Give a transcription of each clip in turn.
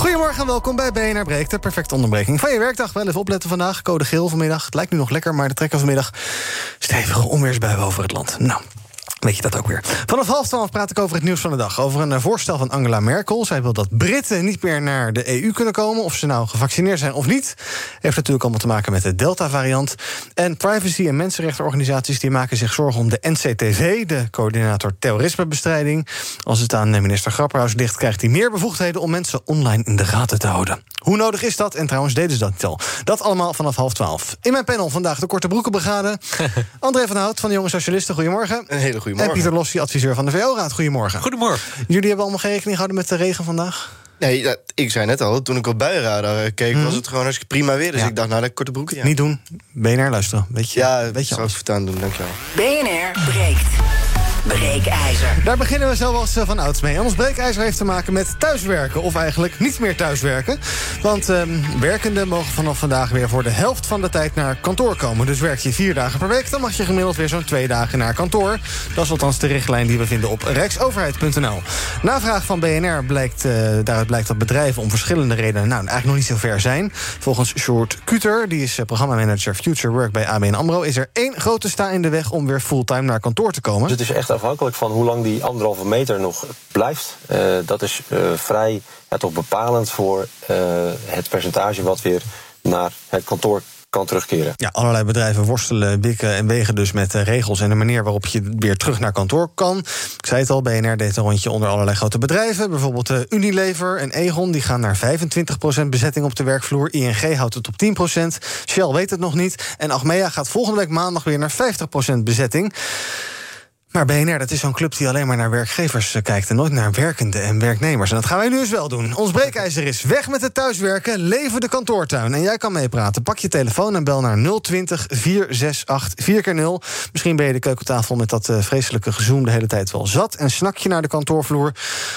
Goedemorgen en welkom bij BNR Breekt, de perfecte onderbreking van je werkdag. Wel even opletten vandaag, code geel vanmiddag. Het lijkt nu nog lekker, maar de trekken vanmiddag stevige onweersbuien over het land. Nou, Weet je dat ook weer. Vanaf half twaalf praat ik over het nieuws van de dag. Over een eh, voorstel van Angela Merkel. Zij wil dat Britten niet meer naar de EU kunnen komen. Of ze nou gevaccineerd zijn of niet. Heeft natuurlijk allemaal te maken met de Delta-variant. En privacy- en mensenrechtenorganisaties die maken zich zorgen om de NCTV, de coördinator terrorismebestrijding. Als het aan minister Grapperhaus ligt, krijgt hij meer bevoegdheden om mensen online in de gaten te houden. Hoe nodig is dat? En trouwens deden ze dat niet al. Dat allemaal vanaf half twaalf. In mijn panel vandaag de Korte Broekenbrigade. André van Hout van de Jonge Socialisten, goedemorgen. Een hele goede en Pieter Lossi, adviseur van de VO-raad. Goedemorgen. Goedemorgen. Jullie hebben allemaal geen rekening gehouden met de regen vandaag? Nee, ik zei net al, toen ik op buienradar eh, keek, was het gewoon hartstikke prima weer. Dus Ja. ik dacht, nou, dat korte broeken. Ja, Niet doen. BNR luisteren. Weet je, ja weet je zal alles. ik voortaan doen, dankjewel. BNR breekt. Breekijzer. Daar beginnen we zoals eh, van ouds mee. En ons breekijzer heeft te maken met thuiswerken. Of eigenlijk niet meer thuiswerken. Want ehm, werkenden mogen vanaf vandaag weer voor de helft van de tijd naar kantoor komen. Dus werk je vier dagen per week, dan mag je gemiddeld weer zo'n twee dagen naar kantoor. Dat is althans de richtlijn die we vinden op rijksoverheid.nl. Na vraag van BNR blijkt, eh, daaruit blijkt dat bedrijven om verschillende redenen... nou, eigenlijk nog niet zo ver zijn. Volgens Sjoerd Kuter, die is eh, programmamanager Future Work bij ABN AMRO... is er één grote sta in de weg om weer fulltime naar kantoor te komen. Dus het is echt afhankelijk van hoe lang die anderhalve meter nog blijft. Eh, dat is eh, vrij ja, toch bepalend voor eh, het percentage wat weer naar het kantoor kan terugkeren. Ja, allerlei bedrijven worstelen, wikken en wegen dus met regels en de manier waarop je weer terug naar kantoor kan. Ik zei het al, BNR deed een rondje onder allerlei grote bedrijven. Bijvoorbeeld Unilever en Egon die gaan naar 25% bezetting op de werkvloer. ING houdt het op 10%. Shell weet het nog niet. En Achmea gaat volgende week maandag weer naar 50% bezetting. Maar BNR, dat is zo'n club die alleen maar naar werkgevers eh, kijkt... en nooit naar werkenden en werknemers. En dat gaan wij nu eens wel doen. Ons breekijzer is weg met het thuiswerken, leven de kantoortuin. En jij kan meepraten. Pak je telefoon en bel naar 020 468 4x0. Misschien ben je de keukentafel met dat eh, vreselijke gezoom... de hele tijd wel zat en snak je naar de kantoorvloer.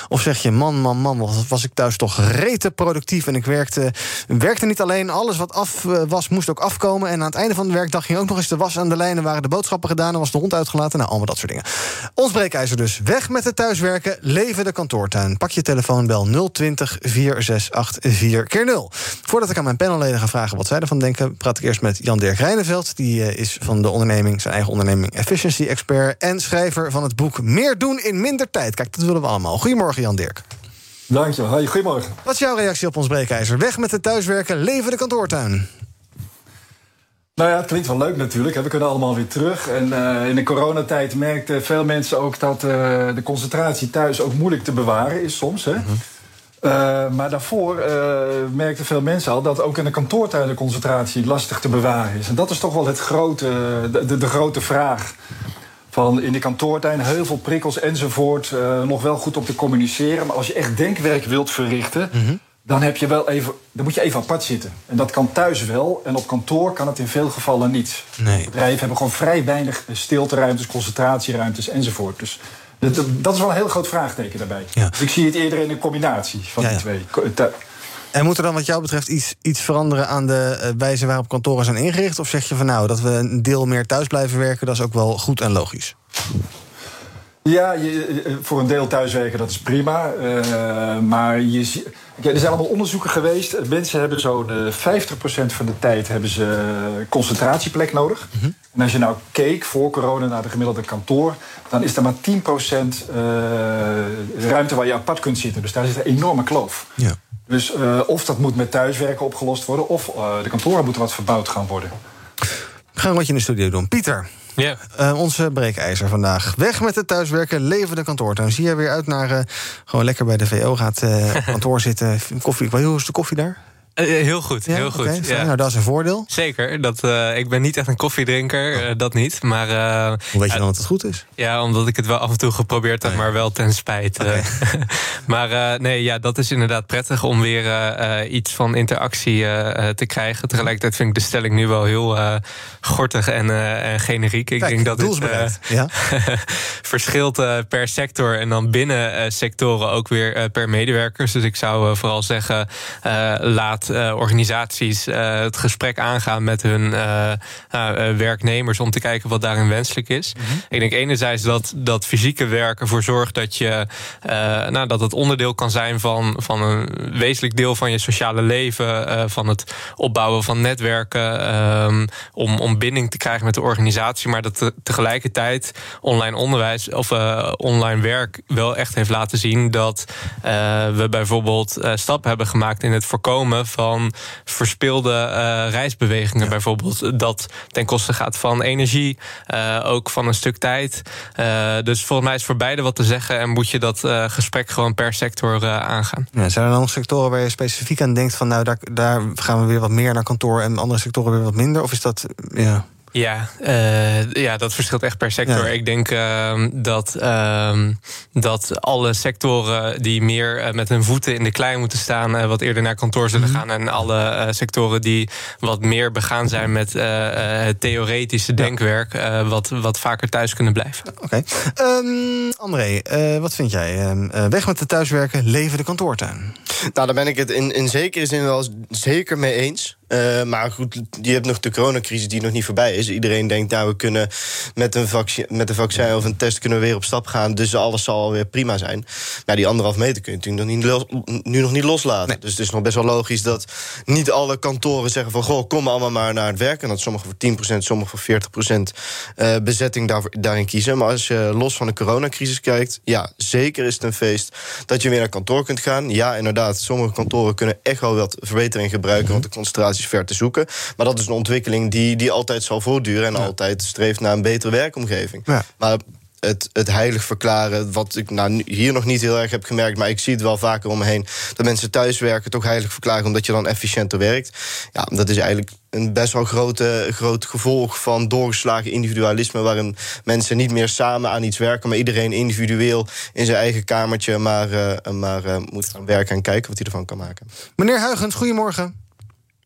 Of zeg je, man, man, man, was ik thuis toch rete productief... en ik werkte, werkte niet alleen, alles wat af eh, was moest ook afkomen... en aan het einde van de werkdag ging ook nog eens de was aan de lijnen... waren de boodschappen gedaan en was de hond uitgelaten. Nou, allemaal dat soort dingen. Ons breekijzer dus. Weg met het thuiswerken, leven de kantoortuin. Pak je telefoon, bel 020 468 4x0. Voordat ik aan mijn panelleden ga vragen wat zij ervan denken... praat ik eerst met Jan-Dirk Rijneveld. Die eh, is van de onderneming, zijn eigen onderneming Efficiency Expert... en schrijver van het boek Meer doen in minder tijd. Kijk, dat willen we allemaal. Goedemorgen, Jan-Dirk. Dankjewel. Hoi, goedemorgen. Wat is jouw reactie op ons breekijzer? Weg met het thuiswerken, leven de kantoortuin. Nou ja, het klinkt wel leuk natuurlijk. We kunnen allemaal weer terug. En eh, in de coronatijd merkten veel mensen ook dat eh, de concentratie thuis ook moeilijk te bewaren is soms. Hè? Eh, maar daarvoor merkten veel mensen al dat ook in de kantoortuin de concentratie lastig te bewaren is. En dat is toch wel het grote, de, de, de grote vraag. Van in de kantoortuin heel veel prikkels enzovoort. nog wel goed op te communiceren. Maar als je echt denkwerk wilt verrichten. Dan, heb je wel even, dan moet je even apart zitten. En dat kan thuis wel. En op kantoor kan het in veel gevallen niet. Nee. Bedrijven hebben gewoon vrij weinig stilteruimtes, concentratieruimtes enzovoort. Dus dat, dat is wel een heel groot vraagteken daarbij. Ja. Dus ik zie het eerder in een combinatie van Ja, die twee. En moet er dan wat jou betreft iets, iets veranderen aan de eh, wijze waarop kantoren zijn ingericht? Of zeg je van nou, dat we een deel meer thuis blijven werken, dat is ook wel goed en logisch? Ja, je, eh, voor een deel thuiswerken, dat is prima. Eh, maar je, er zijn allemaal onderzoeken geweest. Mensen hebben zo'n eh, 50% van de tijd hebben ze eh, concentratieplek nodig. En als je nou keek voor corona naar de gemiddelde kantoor... dan is er maar 10% eh, ruimte waar je apart kunt zitten. Dus daar zit een enorme kloof. Ja. Dus eh, of dat moet met thuiswerken opgelost worden... of eh, de kantoren moeten wat verbouwd gaan worden. We gaan een rondje in de studio doen. Pieter, Ja. eh, onze breekijzer vandaag. Weg met het thuiswerken, leven de kantoortuin. Zie je weer uit naar eh, gewoon lekker bij de VO gaat eh, kantoor zitten. Koffie, hoe is de koffie daar? Eh, heel goed, Ja, heel goed. ja. Nou, dat is een voordeel. Zeker, dat, eh, ik ben niet echt een koffiedrinker, eh, dat niet. Maar, eh, Hoe weet je dan dat het goed is? Ja, omdat ik het wel af en toe geprobeerd heb, Oh ja. maar wel ten spijt. eh. maar eh, nee, ja, dat is inderdaad prettig om weer eh, eh, iets van interactie eh, eh, te krijgen. Tegelijkertijd vind ik de stelling nu wel heel eh, gortig en, eh, en generiek. Ik Kijk, denk dat het eh, ja. verschilt eh, per sector en dan binnen eh, sectoren ook weer eh, per medewerkers. Dus ik zou eh, vooral zeggen, eh, eh, organisaties eh, het gesprek aangaan met hun eh, werknemers om te kijken wat daarin wenselijk is. Ik denk enerzijds dat dat fysieke werk ervoor zorgt dat je nou, dat het onderdeel kan zijn van, van een wezenlijk deel van je sociale leven, van het opbouwen van netwerken, ehm, om, om binding te krijgen met de organisatie, maar dat te- tegelijkertijd online onderwijs of online werk wel echt heeft laten zien dat we bijvoorbeeld stappen hebben gemaakt in het voorkomen van verspilde eh, reisbewegingen, bijvoorbeeld dat ten koste gaat van energie, eh, ook van een stuk tijd. Eh, dus volgens mij is voor beide wat te zeggen en moet je dat gesprek gewoon per sector aangaan. Ja, zijn er dan nog sectoren waar je specifiek aan denkt van nou daar, daar gaan we weer wat meer naar kantoor en andere sectoren weer wat minder? Of is dat ja. Ja, eh, ja, dat verschilt echt per sector. Ja. Ik denk ehm, dat, ehm, dat alle sectoren die meer eh, met hun voeten in de klei moeten staan, eh, wat eerder naar kantoor zullen gaan. En alle eh, sectoren die wat meer begaan zijn met eh, eh, het theoretische denkwerk, eh, wat, wat vaker thuis kunnen blijven. Oké. Ehm, André, eh, wat vind jij? Ehm, eh, weg met de thuiswerken, leven de kantoortuin. Nou, daar ben ik het in, in zekere zin wel zeker mee eens. Eh, maar goed, je hebt nog de coronacrisis die nog niet voorbij is. Iedereen denkt, nou, we kunnen met een, vaccin, met een vaccin of een test kunnen we weer op stap gaan. Dus alles zal weer prima zijn. Maar die anderhalf meter kun je natuurlijk nog niet nu nog niet loslaten. Dus het is nog best wel logisch dat niet alle kantoren zeggen van... goh, kom allemaal maar naar het werk. En dat sommigen voor 10%, sommigen voor 40% eh, bezetting daar, daarin kiezen. Maar als je los van de coronacrisis kijkt... ja, zeker is het een feest dat je weer naar kantoor kunt gaan. Ja, inderdaad, sommige kantoren kunnen echt wel wat verbetering gebruiken... want de concentratie is ver te zoeken. Maar dat is een ontwikkeling die, die altijd zal voortduren... en altijd streeft naar een betere werkomgeving. Ja. Maar het, het heilig verklaren, wat ik nou, hier nog niet heel erg heb gemerkt... maar ik zie het wel vaker om me heen... dat mensen thuiswerken toch heilig verklaren... omdat je dan efficiënter werkt. Ja, dat is eigenlijk een best wel grote, groot gevolg van doorgeslagen individualisme... waarin mensen niet meer samen aan iets werken... maar iedereen individueel in zijn eigen kamertje... maar, eh, maar eh, moet gaan werken en kijken wat hij ervan kan maken. Meneer Huigens, goedemorgen.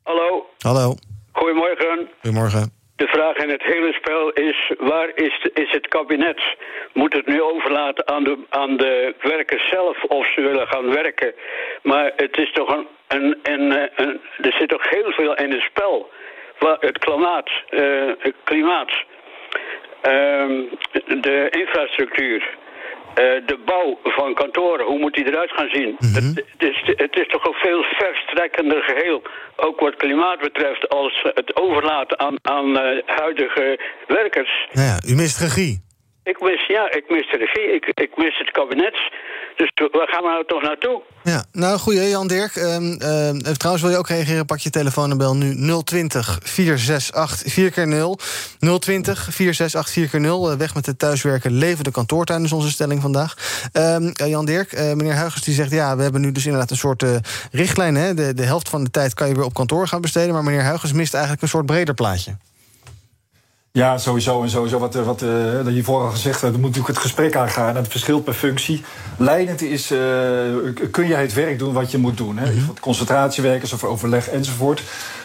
Hallo, Hallo, goedemorgen. goedemorgen. De vraag in het hele spel is: waar is, de- is het kabinet? Moet het nu overlaten aan de, aan de werkers zelf of ze willen gaan werken? Maar het is toch een. een, een, een er zit toch heel veel in het spel. Het klimaat. eh, het klimaat ehm, de infrastructuur. Eh, de bouw van kantoren, hoe moet die eruit gaan zien? het, het, is, het is toch een veel verstrekkender geheel, ook wat klimaat betreft, als het overlaten aan, aan eh, huidige werkers. Nou ja, u mist regie. Ik mis, ja, ik mis de regie, ik, ik mis het kabinet. Dus waar gaan we nou toch naartoe? Ja, nou goeie, Jan Dirk. Ehm, ehm, trouwens, wil je ook reageren? Pak je telefoon en bel nu 020 468 4 keer 0 020 468 4 keer 0 Eh, Weg met het thuiswerken, leven de kantoortuin onze stelling vandaag. Ehm, eh, Jan Dirk, eh, meneer Huigers die zegt... ja, we hebben nu dus inderdaad een soort eh, richtlijn. Hè? De, de helft van de tijd kan je weer op kantoor gaan besteden... maar meneer Huigers mist eigenlijk een soort breder plaatje. Ja, sowieso. En sowieso wat, eh, wat dat hiervoor al gezegd werd, er moet natuurlijk het gesprek aangaan. En het verschilt per functie. Leidend is, eh, kun jij het werk doen wat je moet doen? Hè? Mm Concentratiewerkers of overleg enzovoort.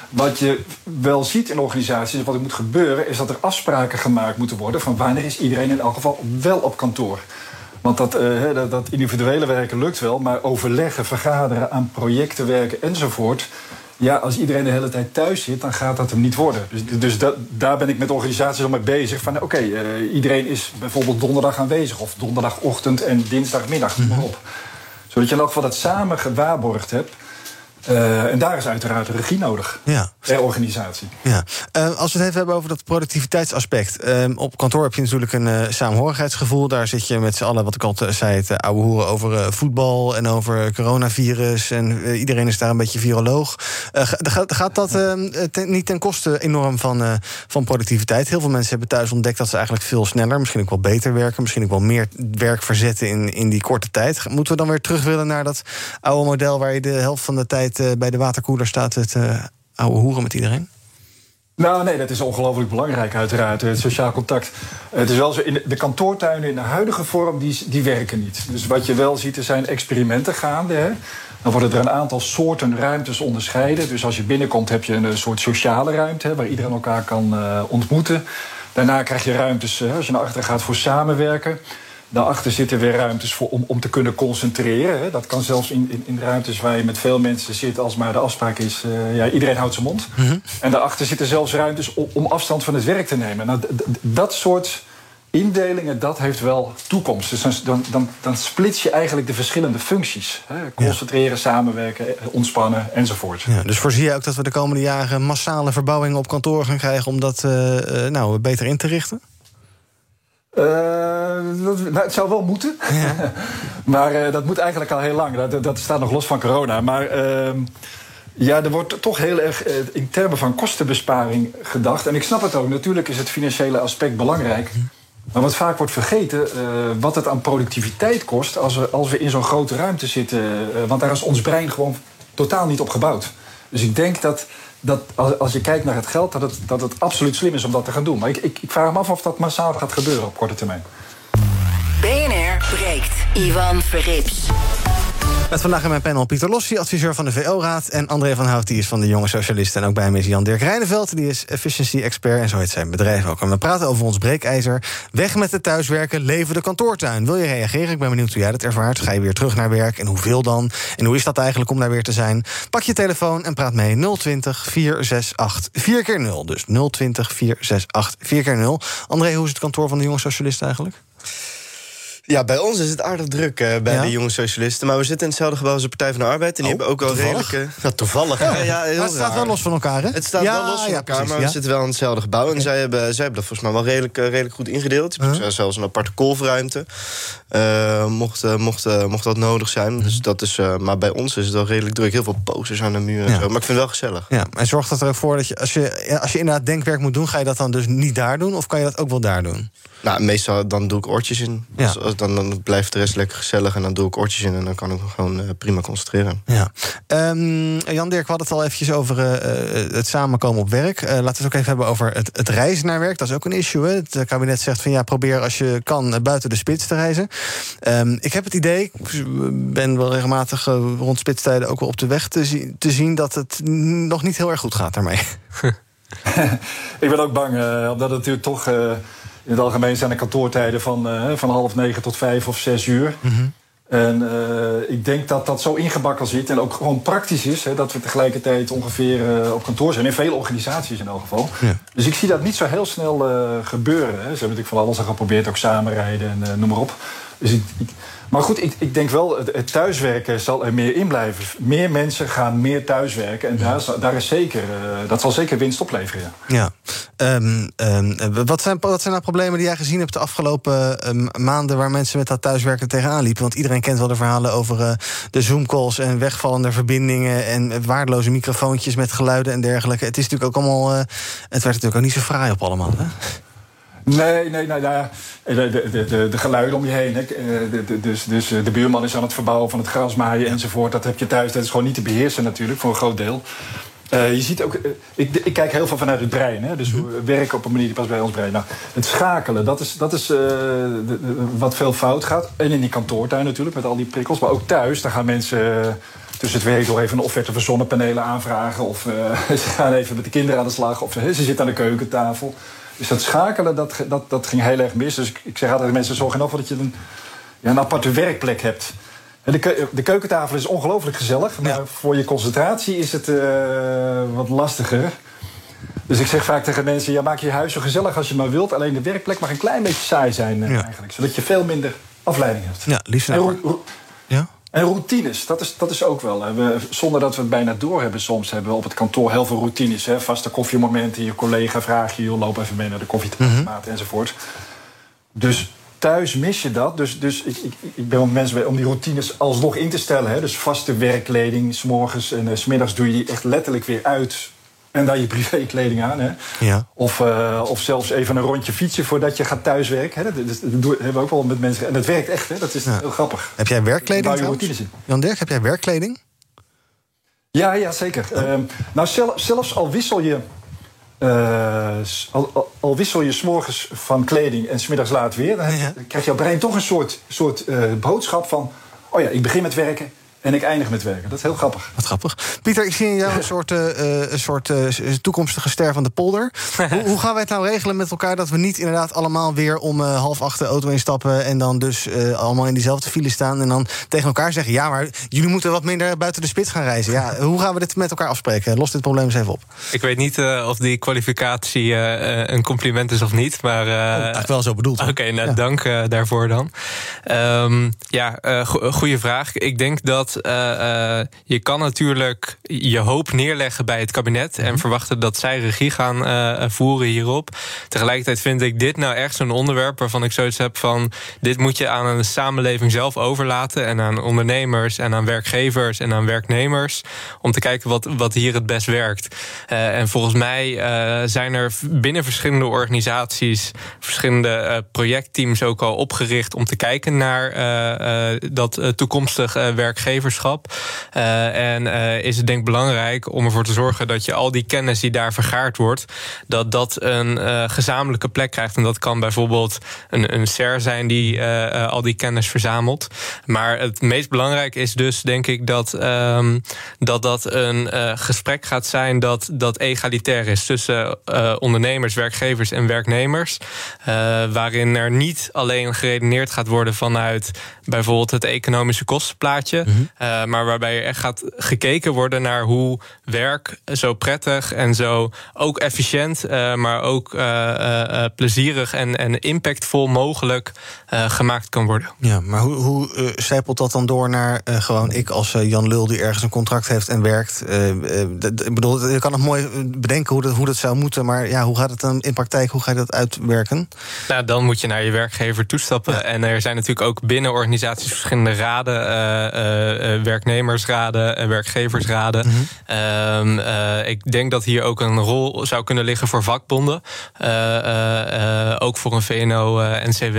Wat je wel ziet in organisaties, wat er moet gebeuren... is dat er afspraken gemaakt moeten worden... van wanneer is iedereen in elk geval wel op kantoor. Want dat, dat individuele werken lukt wel... maar overleggen, vergaderen, aan projecten werken enzovoort... Ja, als iedereen de hele tijd thuis zit, dan gaat dat hem niet worden. Dus, dus dat, daar ben ik met organisaties al mee bezig. Van oké, eh, iedereen is bijvoorbeeld donderdag aanwezig. Of donderdagochtend en dinsdagmiddag, maar op. Zodat je in elk geval dat samen gewaarborgd hebt. Eh, en daar is uiteraard regie nodig. Ja. Per organisatie. Ja. Eh, als we het even hebben over dat productiviteitsaspect. Eh, op kantoor heb je natuurlijk een eh, samenhorigheidsgevoel. Daar zit je met z'n allen, wat ik al zei, het ouwe hoeren over eh, voetbal en over coronavirus. En eh, iedereen is daar een beetje viroloog. Eh, ga- gaat, gaat dat eh, ten- niet ten koste enorm van, eh, van productiviteit? Heel veel mensen hebben thuis ontdekt dat ze eigenlijk veel sneller, misschien ook wel beter werken, misschien ook wel meer werk verzetten in, in die korte tijd. Moeten we dan weer terug willen naar dat oude model waar je de helft van de tijd eh, bij de waterkoeler staat het uh, oude hoeren met iedereen? Nou, nee, dat is ongelooflijk belangrijk, uiteraard. Het sociaal contact. Het is wel zo, in de kantoortuinen in de huidige vorm, die, die werken niet. Dus wat je wel ziet, er zijn experimenten gaande. Hè. Dan worden er een aantal soorten ruimtes onderscheiden. Dus als je binnenkomt, heb je een soort sociale ruimte... Hè, waar iedereen elkaar kan ontmoeten. Daarna krijg je ruimtes, als je naar achteren gaat, voor samenwerken. Daarachter zitten weer ruimtes voor, om, om te kunnen concentreren. Hè. Dat kan zelfs in, in, in, ruimtes waar je met veel mensen zit... als maar de afspraak is, uh, ja, iedereen houdt zijn mond. Mm -hmm. En daarachter zitten zelfs ruimtes om, om, afstand van het werk te nemen. Nou, dat soort indelingen, dat heeft wel toekomst. Dus dan, dan, dan, splits je eigenlijk de verschillende functies. Hè. Concentreren, ja. samenwerken, ontspannen enzovoort. Ja, dus voorzie je ook dat we de komende jaren... massale verbouwingen op kantoor gaan krijgen... om dat uh, nou, beter in te richten? Uh, dat, nou, het zou wel moeten. Ja. maar uh, dat moet eigenlijk al heel lang. Dat, dat staat nog los van corona. Maar uh, ja, er wordt toch heel erg uh, in termen van kostenbesparing gedacht. En ik snap het ook. Natuurlijk is het financiële aspect belangrijk. Maar wat vaak wordt vergeten, wat het aan productiviteit kost... als we, als we in zo'n grote ruimte zitten. Want daar is ons brein gewoon totaal niet op gebouwd. Dus ik denk dat dat als, als je kijkt naar het geld, dat het, dat het absoluut slim is om dat te gaan doen. Maar ik, ik, ik vraag me af of dat massaal gaat gebeuren op korte termijn. Breekt. Ivan Verrips. Met vandaag in mijn panel Pieter Lossi, adviseur van de VO-raad... en André van Hout, die is van de Jonge Socialisten. En ook bij hem is Jan-Dirk Rijneveld, die is efficiency-expert... en zo heet zijn bedrijf ook. En we praten over ons breekijzer. Weg met het thuiswerken, leven de kantoortuin. Wil je reageren? Ik ben benieuwd hoe jij dat ervaart. Ga je weer terug naar werk en hoeveel dan? En hoe is dat eigenlijk om daar weer te zijn? Pak je telefoon en praat mee 020 468 4 keer 0 Dus 020 468 4 keer 0 André, hoe is het kantoor van de Jonge Socialisten eigenlijk? Ja, bij ons is het aardig druk uh, bij ja? de jonge socialisten. Maar we zitten in hetzelfde gebouw als de Partij van de Arbeid. En die oh, hebben ook wel toevallig? redelijke... Ja, toevallig. Ja, ja, heel maar het staat wel los van elkaar, hè? Het staat wel los van elkaar, precies, maar we zitten wel in hetzelfde gebouw. En zij, hebben, zij hebben dat volgens mij wel redelijk, uh, redelijk goed ingedeeld. Uh -huh. Zelfs een aparte kolfruimte. Uh, mocht, mocht, mocht dat nodig zijn. Dus dat is, maar bij ons is het wel redelijk druk. Heel veel posters aan de muur en zo. Maar ik vind het wel gezellig. Ja, en zorgt dat er ook voor dat je als, je... als je inderdaad denkwerk moet doen... ga je dat dan dus niet daar doen? Of kan je dat ook wel daar doen? Nou, meestal dan doe ik oortjes in. Dus dan, dan blijft de rest lekker gezellig en dan doe ik oortjes in... en dan kan ik me gewoon uh, prima concentreren. Ja. Um, Jan Dirk, we hadden het al eventjes over uh, het samenkomen op werk. Uh, laten we het ook even hebben over het, het, reizen naar werk. Dat is ook een issue. Hè? Het kabinet zegt van ja, probeer als je kan buiten de spits te reizen. Um, ik heb het idee, ik ben wel regelmatig rond spitstijden... ook wel op de weg te, zi te zien dat het nog niet heel erg goed gaat daarmee. ik ben ook bang, omdat het natuurlijk toch... In het algemeen zijn de kantoortijden van, uh, van half negen tot vijf of zes uur. Mm -hmm. En uh, ik denk dat dat zo ingebakken zit en ook gewoon praktisch is... Hè, dat we tegelijkertijd ongeveer uh, op kantoor zijn. In vele organisaties in elk geval. Ja. Dus ik zie dat niet zo heel snel gebeuren. Hè. Ze hebben natuurlijk van alles al geprobeerd, ook samenrijden en noem maar op. Dus ik, ik, maar goed, ik, ik denk wel, het, het, thuiswerken zal er meer in blijven. Meer mensen gaan meer thuiswerken. En daar, daar is zeker, uh, dat zal zeker winst opleveren. Ja. ja. Um, um, wat, zijn, wat zijn nou problemen die jij gezien hebt de afgelopen um, maanden... waar mensen met dat thuiswerken tegenaan liepen? Want iedereen kent wel de verhalen over uh, de Zoom-calls... en wegvallende verbindingen en waardeloze microfoontjes met geluiden en dergelijke. Het is natuurlijk ook allemaal... Uh, het werd natuurlijk ook niet zo fraai op allemaal, hè? Nee, nee, nou ja, de, de, de, de geluiden om je heen. Hè. Dus, dus de buurman is aan het verbouwen van het grasmaaien enzovoort. Dat heb je thuis, dat is gewoon niet te beheersen natuurlijk, voor een groot deel. Uh, je ziet ook, uh, ik, ik, kijk heel veel vanuit het brein. Hè, dus we werken op een manier die past bij ons brein. Nou, het schakelen, dat is, dat is uh, de, de, wat veel fout gaat. En in die kantoortuin natuurlijk, met al die prikkels. Maar ook thuis, daar gaan mensen tussen het werk door even een offerte voor zonnepanelen aanvragen. Of ze gaan even met de kinderen aan de slag. Of ze zitten aan de keukentafel. Dus dat schakelen, dat, dat, dat ging heel erg mis. Dus ik, ik zeg altijd, mensen zorgen ervoor dat je een, ja, een aparte werkplek hebt. De, de keukentafel is ongelooflijk gezellig. Maar ja. voor je concentratie is het uh, wat lastiger. Dus ik zeg vaak tegen mensen, ja, maak je huis zo gezellig als je maar wilt. Alleen de werkplek mag een klein beetje saai zijn uh, ja. eigenlijk. Zodat je veel minder afleiding hebt. Ja, liefst ja? En routines, dat is, dat is ook wel. We, zonder dat we het bijna doorhebben soms... hebben we op het kantoor heel veel routines. Hè? Vaste koffiemomenten, je collega vraag je... joh, loop even mee naar de koffieautomaat mm -hmm. enzovoort. Dus thuis mis je dat. Dus, dus ik, ik, ik ben met mensen om die routines alsnog in te stellen. Hè? Dus vaste werkkleding, s'morgens en uh, smiddags doe je die echt letterlijk weer uit... En dan je privékleding aan. Hè? Ja. Of, uh, of zelfs even een rondje fietsen voordat je gaat thuiswerken. Hè? Dat, dat, dat, hebben we ook wel met mensen. En dat werkt echt, hè? dat is ja. heel grappig. Heb jij werkkleding? Jan Dirk, heb jij werkkleding? Ja, ja zeker. Ehm, nou, zel- zelfs al wissel je. eh, al, al, al wissel je s'morgens van kleding en smiddags laat weer, dan, heb- Ja. dan krijgt jouw brein toch een soort, soort eh, boodschap van: oh ja, ik begin met werken en ik eindig met werken. Dat is heel grappig. Wat grappig. Pieter, ik zie in jou een soort, eh, eh, een soort eh, toekomstige ster van de polder. hoe, hoe gaan wij het nou regelen met elkaar dat we niet inderdaad allemaal weer om eh, half acht de auto instappen en dan dus eh, allemaal in diezelfde file staan en dan tegen elkaar zeggen: ja, maar jullie moeten wat minder buiten de spits gaan reizen. Ja, hoe gaan we dit met elkaar afspreken? Los dit probleem eens even op. Ik weet niet eh, of die kwalificatie een compliment is of niet. Maar, eh, Eigenlijk wel zo bedoeld. Oké, nou, Ja. dank eh, daarvoor dan. Ehm, ja, eh go- goede vraag. Ik denk dat eh, eh, je kan natuurlijk je hoop neerleggen bij het kabinet... Mhm. en verwachten dat zij regie gaan eh, voeren hierop. Tegelijkertijd vind ik dit nou echt zo'n onderwerp... waarvan ik zoiets heb van... dit moet je aan een samenleving zelf overlaten... en aan ondernemers en aan werkgevers en aan werknemers... om te kijken wat, wat hier het best werkt. En volgens mij zijn er binnen verschillende organisaties... verschillende projectteams ook al opgericht... om te kijken naar dat toekomstig eh, Eh, en eh, is het denk ik belangrijk om ervoor te zorgen... dat je al die kennis die daar vergaard wordt... dat dat een eh, gezamenlijke plek krijgt. En dat kan bijvoorbeeld een, een SER zijn die al die kennis verzamelt. Maar het meest belangrijk is dus, denk ik, dat ehm, dat, dat een gesprek gaat zijn dat, dat egalitair is tussen ondernemers, werkgevers en werknemers. Waarin er niet alleen geredeneerd gaat worden vanuit bijvoorbeeld het economische kostenplaatje. Eh, maar waarbij er echt gaat gekeken worden naar hoe werk zo prettig en zo ook efficiënt, eh, maar ook eh, plezierig en, en impactvol mogelijk gemaakt kan worden. Ja, maar hoe, hoe zijpelt dat dan door naar gewoon ik als Jan Lul die ergens een contract heeft en werkt? Ik bedoel, je kan nog mooi bedenken hoe dat, hoe dat zou moeten, maar ja, hoe gaat het dan in praktijk? Hoe ga je dat uitwerken? Nou, dan moet je naar je werkgever toestappen. En er zijn natuurlijk ook binnen organisaties verschillende raden, werknemersraden, en werkgeversraden. Ehm, eh, ik denk dat hier ook een rol zou kunnen liggen voor vakbonden. Eh, eh, eh, ook voor een VNO-NCW.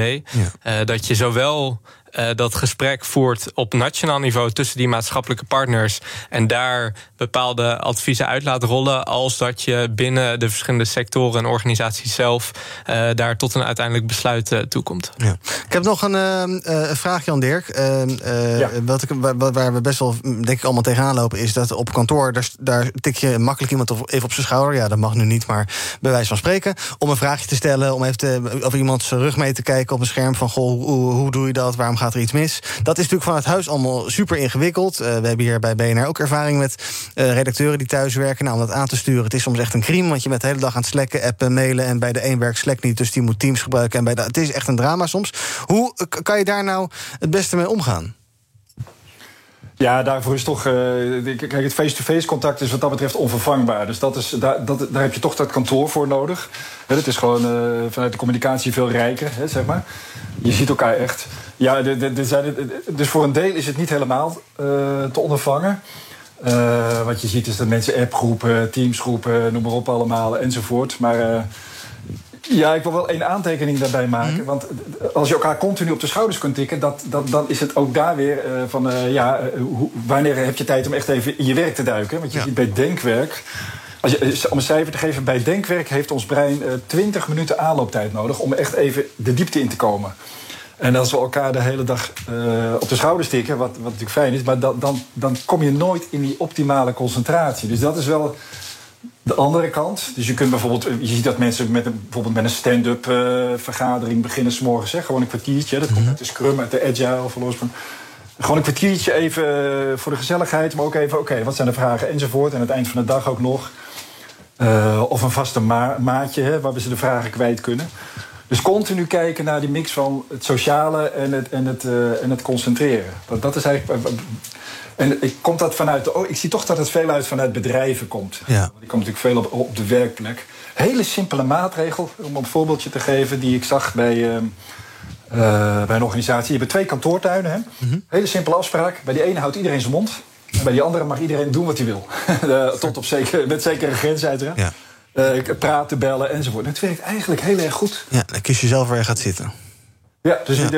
Eh, dat je zowel eh, dat gesprek voert op nationaal niveau tussen die maatschappelijke partners en daar bepaalde adviezen uit laat rollen, als dat je binnen de verschillende sectoren en organisaties zelf eh, daar tot een uiteindelijk besluit eh, toekomt. Ja. Ik heb nog een vraag, Jan Dirk. Ja. wat ik, waar, waar we best wel, mm, denk ik, allemaal tegenaan lopen... is dat op kantoor, daar, daar tik je makkelijk iemand even op zijn schouder. Ja, dat mag nu niet, maar bij wijze van spreken. Om een vraagje te stellen, om even te, over iemands rug mee te kijken op een scherm... van, goh, hoe, hoe doe je dat, waarom gaat er iets mis? Dat is natuurlijk van het huis allemaal super ingewikkeld. Eh, we hebben hier bij BNR ook ervaring met eh, redacteuren die thuis werken. Nou, om dat aan te sturen, het is soms echt een crime... want je bent de hele dag aan het slacken, appen, mailen... en bij de een werkt Slack niet, dus die moet Teams gebruiken. En bij de, het is echt een drama soms. Hoe k- kan je daar nou het beste mee omgaan? Ja, daarvoor is toch. eh, de- kijk, het face-to-face contact is wat dat betreft onvervangbaar. Dus dat is, daar, dat, daar heb je toch dat kantoor voor nodig. Het is gewoon eh, vanuit de communicatie veel rijker, hè, zeg maar. Je ziet elkaar echt. Ja, de, de, de zijn, dus voor een deel is het niet helemaal eh, te ondervangen. Eh, wat je ziet is dat mensen appgroepen, teamsgroepen, noem maar op allemaal, enzovoort. Maar. eh, ja, ik wil wel één aantekening daarbij maken. Want als je elkaar continu op de schouders kunt tikken, dat, dat, dan is het ook daar weer van ja, hoe, wanneer heb je tijd om echt even in je werk te duiken? Want je Ja. ziet bij denkwerk. Als je, om een cijfer te geven, bij denkwerk heeft ons brein eh 20 minuten aanlooptijd nodig om echt even de diepte in te komen. En als we elkaar de hele dag eh, op de schouders tikken, wat, wat natuurlijk fijn is, maar dan, dan, dan kom je nooit in die optimale concentratie. Dus dat is wel de andere kant. Dus je kunt bijvoorbeeld, je ziet dat mensen met een, bijvoorbeeld met een stand-up eh, vergadering beginnen s'morgens, hè, gewoon een kwartiertje. Dat komt uit de Scrum, uit de Agile of. Gewoon een kwartiertje even eh, voor de gezelligheid, maar ook even, oké, wat zijn de vragen enzovoort. En aan het eind van de dag ook nog. Eh, of een vaste ma- maatje, hè, waar we ze de vragen kwijt kunnen. Dus continu kijken naar die mix van het sociale en het, en het, eh, en het concentreren. Dat, dat is eigenlijk. En ik, komt dat vanuit de, oh, ik zie toch dat het veel uit vanuit bedrijven komt. Ja. Want Ik kom natuurlijk veel op, op de werkplek. Hele simpele maatregel, om een voorbeeldje te geven, die ik zag bij, ehm, eh, bij een organisatie. Je hebt twee kantoortuinen. Hè? Hele simpele afspraak. Bij die ene houdt iedereen zijn mond. En bij die andere mag iedereen doen wat hij wil. Eh, Tot op zeker, met zekere grenzen uiteraard. Ja. Eh, praten, bellen enzovoort. Het werkt eigenlijk heel erg goed. Ja, dan kies je zelf waar je gaat zitten. Ja, dus ja.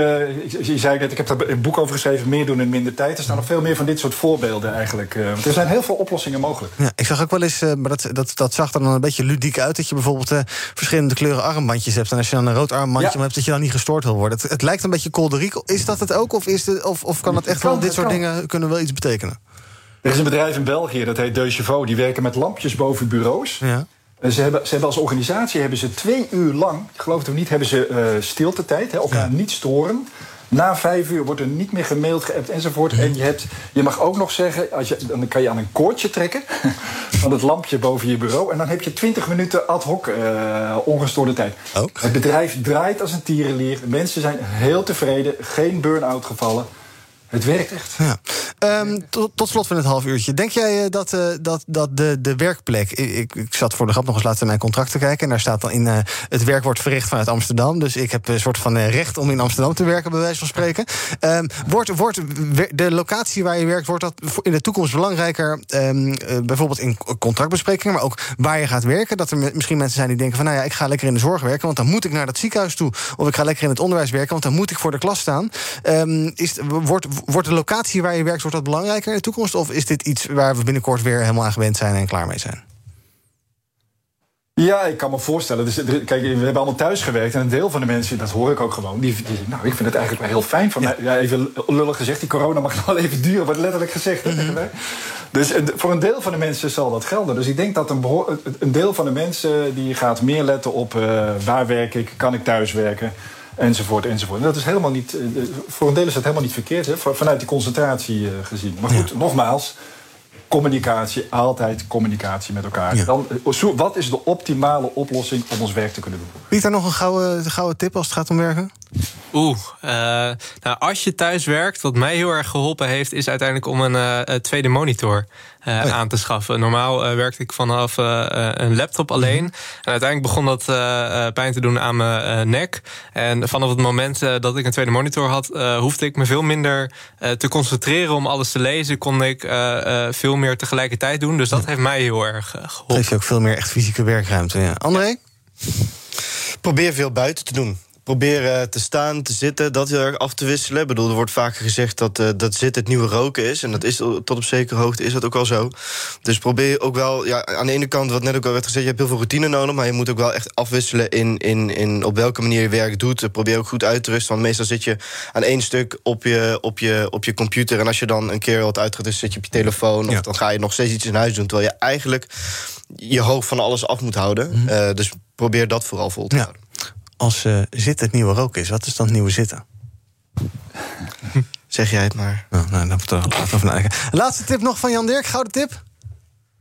Je zei net, ik heb daar een boek over geschreven, meer doen in minder tijd. Er staan nog veel meer van dit soort voorbeelden eigenlijk. er zijn heel veel oplossingen mogelijk. Ja, ik zag ook wel eens, maar dat, dat, dat zag er dan een beetje ludiek uit... dat je bijvoorbeeld uh, verschillende kleuren armbandjes hebt... en als je dan een rood armbandje ja. hebt, dat je dan niet gestoord wil worden. Het, het lijkt een beetje kolderiek. Is dat het ook, of, is de, of, of kan het echt kan, wel... dit soort kan. dingen kunnen wel iets betekenen? Er is een bedrijf in België, dat heet De Chevaux. Die werken met lampjes boven bureaus. Ja. Ze hebben, ze hebben als organisatie hebben ze twee uur lang, geloof het of niet, hebben ze uh, stiltetijd, hè, elkaar ja. niet storen. Na vijf uur wordt er niet meer gemaild, geappt enzovoort. En je, hebt, je mag ook nog zeggen, als je, dan kan je aan een koordje trekken van het lampje boven je bureau. En dan heb je twintig minuten ad hoc uh, ongestoorde tijd. Het bedrijf draait als een tierenlier. Mensen zijn heel tevreden, geen burn-out gevallen. Het werkt echt. Ja. Um, tot, tot, slot van het half uurtje. Denk jij uh, dat, uh, dat, dat de, de werkplek. Ik, ik, zat voor de grap nog eens laatst in mijn contract te kijken. En daar staat dan in. Uh, het werk wordt verricht vanuit Amsterdam. Dus ik heb een soort van recht om in Amsterdam te werken, bij wijze van spreken. Um, wordt, wordt de locatie waar je werkt, wordt dat in de toekomst belangrijker? Um, bijvoorbeeld in contractbesprekingen, maar ook waar je gaat werken. Dat er misschien mensen zijn die denken van nou ja, ik ga lekker in de zorg werken, want dan moet ik naar dat ziekenhuis toe. Of ik ga lekker in het onderwijs werken, want dan moet ik voor de klas staan. is, wordt, wordt de locatie waar je werkt, wordt dat belangrijker in de toekomst? Of is dit iets waar we binnenkort weer helemaal aan gewend zijn en klaar mee zijn? Ja, ik kan me voorstellen. Dus, kijk, we hebben allemaal thuis gewerkt. En een deel van de mensen, dat hoor ik ook gewoon. Die, die nou, ik vind het eigenlijk wel heel fijn. Van ja. ja. even lullig gezegd, die corona mag nog wel even duren, wordt letterlijk gezegd. Mm -hmm. Dus voor een deel van de mensen zal dat gelden. Dus ik denk dat een, een deel van de mensen die gaat meer letten op uh, waar werk ik, kan ik thuis werken enzovoort, enzovoort. En dat is helemaal niet, voor een deel is dat helemaal niet verkeerd, hè, vanuit die concentratie gezien. Maar goed, ja. nogmaals, communicatie, altijd communicatie met elkaar. Ja. Dan, wat is de optimale oplossing om ons werk te kunnen doen? Pieter, nog een gouden, gouden tip als het gaat om werken? Oeh, uh, nou, als je thuis werkt, wat mij heel erg geholpen heeft, is uiteindelijk om een uh, tweede monitor uh, oh ja. aan te schaffen. Normaal werkte ik vanaf een laptop alleen. Mm -hmm. En uiteindelijk begon dat pijn te doen aan mijn nek. En vanaf het moment dat ik een tweede monitor had, hoefde ik me veel minder te concentreren om alles te lezen. Kon ik veel meer tegelijkertijd doen. Dus dat ja. heeft mij heel erg geholpen. Geef je ook veel meer echt fysieke werkruimte. Ja. André? Probeer veel buiten te doen proberen te staan, te zitten, dat heel erg af te wisselen. Ik bedoel, er wordt vaker gezegd dat, uh, dat zitten het nieuwe roken is. En dat is tot op zekere hoogte is dat ook wel zo. Dus probeer ook wel, ja, aan de ene kant, wat net ook al werd gezegd, je hebt heel veel routine nodig, maar je moet ook wel echt afwisselen in, in, in op welke manier je werk doet. Probeer ook goed uit te rusten. Want meestal zit je aan één stuk op je, op je, op je computer. En als je dan een keer wat dus zit je op je telefoon. Ja. Of dan ga je nog steeds iets in huis doen. Terwijl je eigenlijk je hoofd van alles af moet houden. Mm -hmm. uh, dus probeer dat vooral vol te ja. houden als uh, zitten het nieuwe roken is, wat is dan het nieuwe zitten? zeg jij het maar. Nou, nou, dan moeten we over nadenken. Laatste tip nog van Jan Dirk, gouden tip?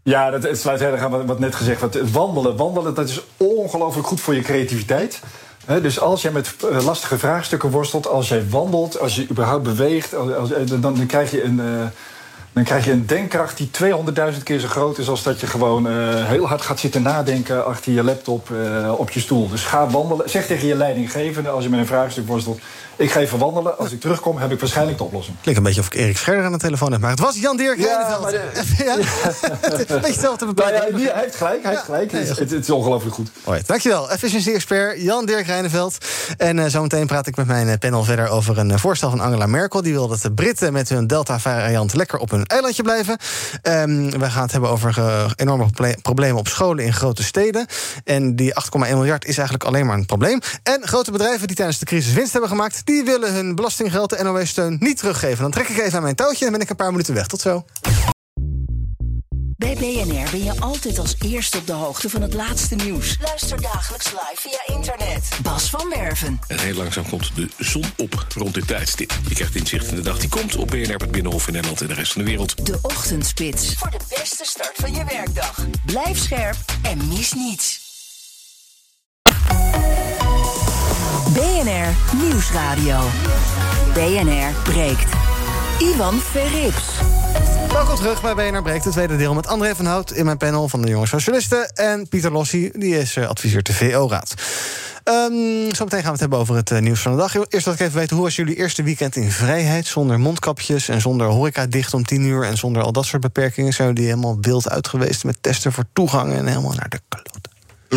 Ja, dat, het sluit heel erg aan wat, wat net gezegd werd. Wandelen, wandelen, dat is ongelooflijk goed voor je creativiteit. He, dus als jij met uh, lastige vraagstukken worstelt, als jij wandelt, als je überhaupt beweegt, als, als, dan, dan, krijg je een. Uh, dan krijg je een denkkracht die 200.000 keer zo groot is als dat je gewoon uh, heel hard gaat zitten nadenken achter je laptop uh, op je stoel. Dus ga wandelen. Zeg tegen je leidinggevende als je met een vraagstuk worstelt: ik ga even wandelen. Als ik terugkom, heb ik waarschijnlijk de oplossing. Klinkt een beetje of ik Erik Scherder aan de telefoon heb. Maar het was Jan Dirk ja, maar de, ja, Een beetje hetzelfde nou ja, Hij heeft gelijk. Hij heeft gelijk. Het, is ongelooflijk goed. Hoi, dankjewel. Efficiency-expert Jan Dirk Rijneveld. En uh, zometeen praat ik met mijn panel verder over een voorstel van Angela Merkel. Die wil dat de Britten met hun Delta-variant lekker op hun eilandje blijven. Um, we gaan het hebben over uh, enorme problemen op scholen in grote steden. En die 8,1 miljard is eigenlijk alleen maar een probleem. En grote bedrijven die tijdens de crisis winst hebben gemaakt... die willen hun belastinggeld en NOW-steun niet teruggeven. Dan trek ik even aan mijn touwtje en ben ik een paar minuten weg. Tot zo. Bij BNR ben je altijd als eerste op de hoogte van het laatste nieuws. Luister dagelijks live via internet. Bas van Werven. En heel langzaam komt de zon op rond dit tijdstip. Je krijgt inzicht in de dag die komt op BNR, het Binnenhof in Nederland en de rest van de wereld. De Ochtendspits. Voor de beste start van je werkdag. Blijf scherp en mis niets. BNR Nieuwsradio. BNR breekt. Ivan Verrips. Welkom terug bij BNR Breekt, het tweede deel met André van Hout in mijn panel van de Jonge Socialisten. En Pieter Lossi, die is uh, adviseur de VO-raad. Um, zometeen gaan we het hebben over het uh, nieuws van de dag. Eerst dat ik even weten, hoe was jullie eerste weekend in vrijheid? Zonder mondkapjes en zonder horeca dicht om tien uur... en zonder al dat soort beperkingen. Zijn jullie helemaal wild uit geweest met testen voor toegang... en helemaal naar de klote?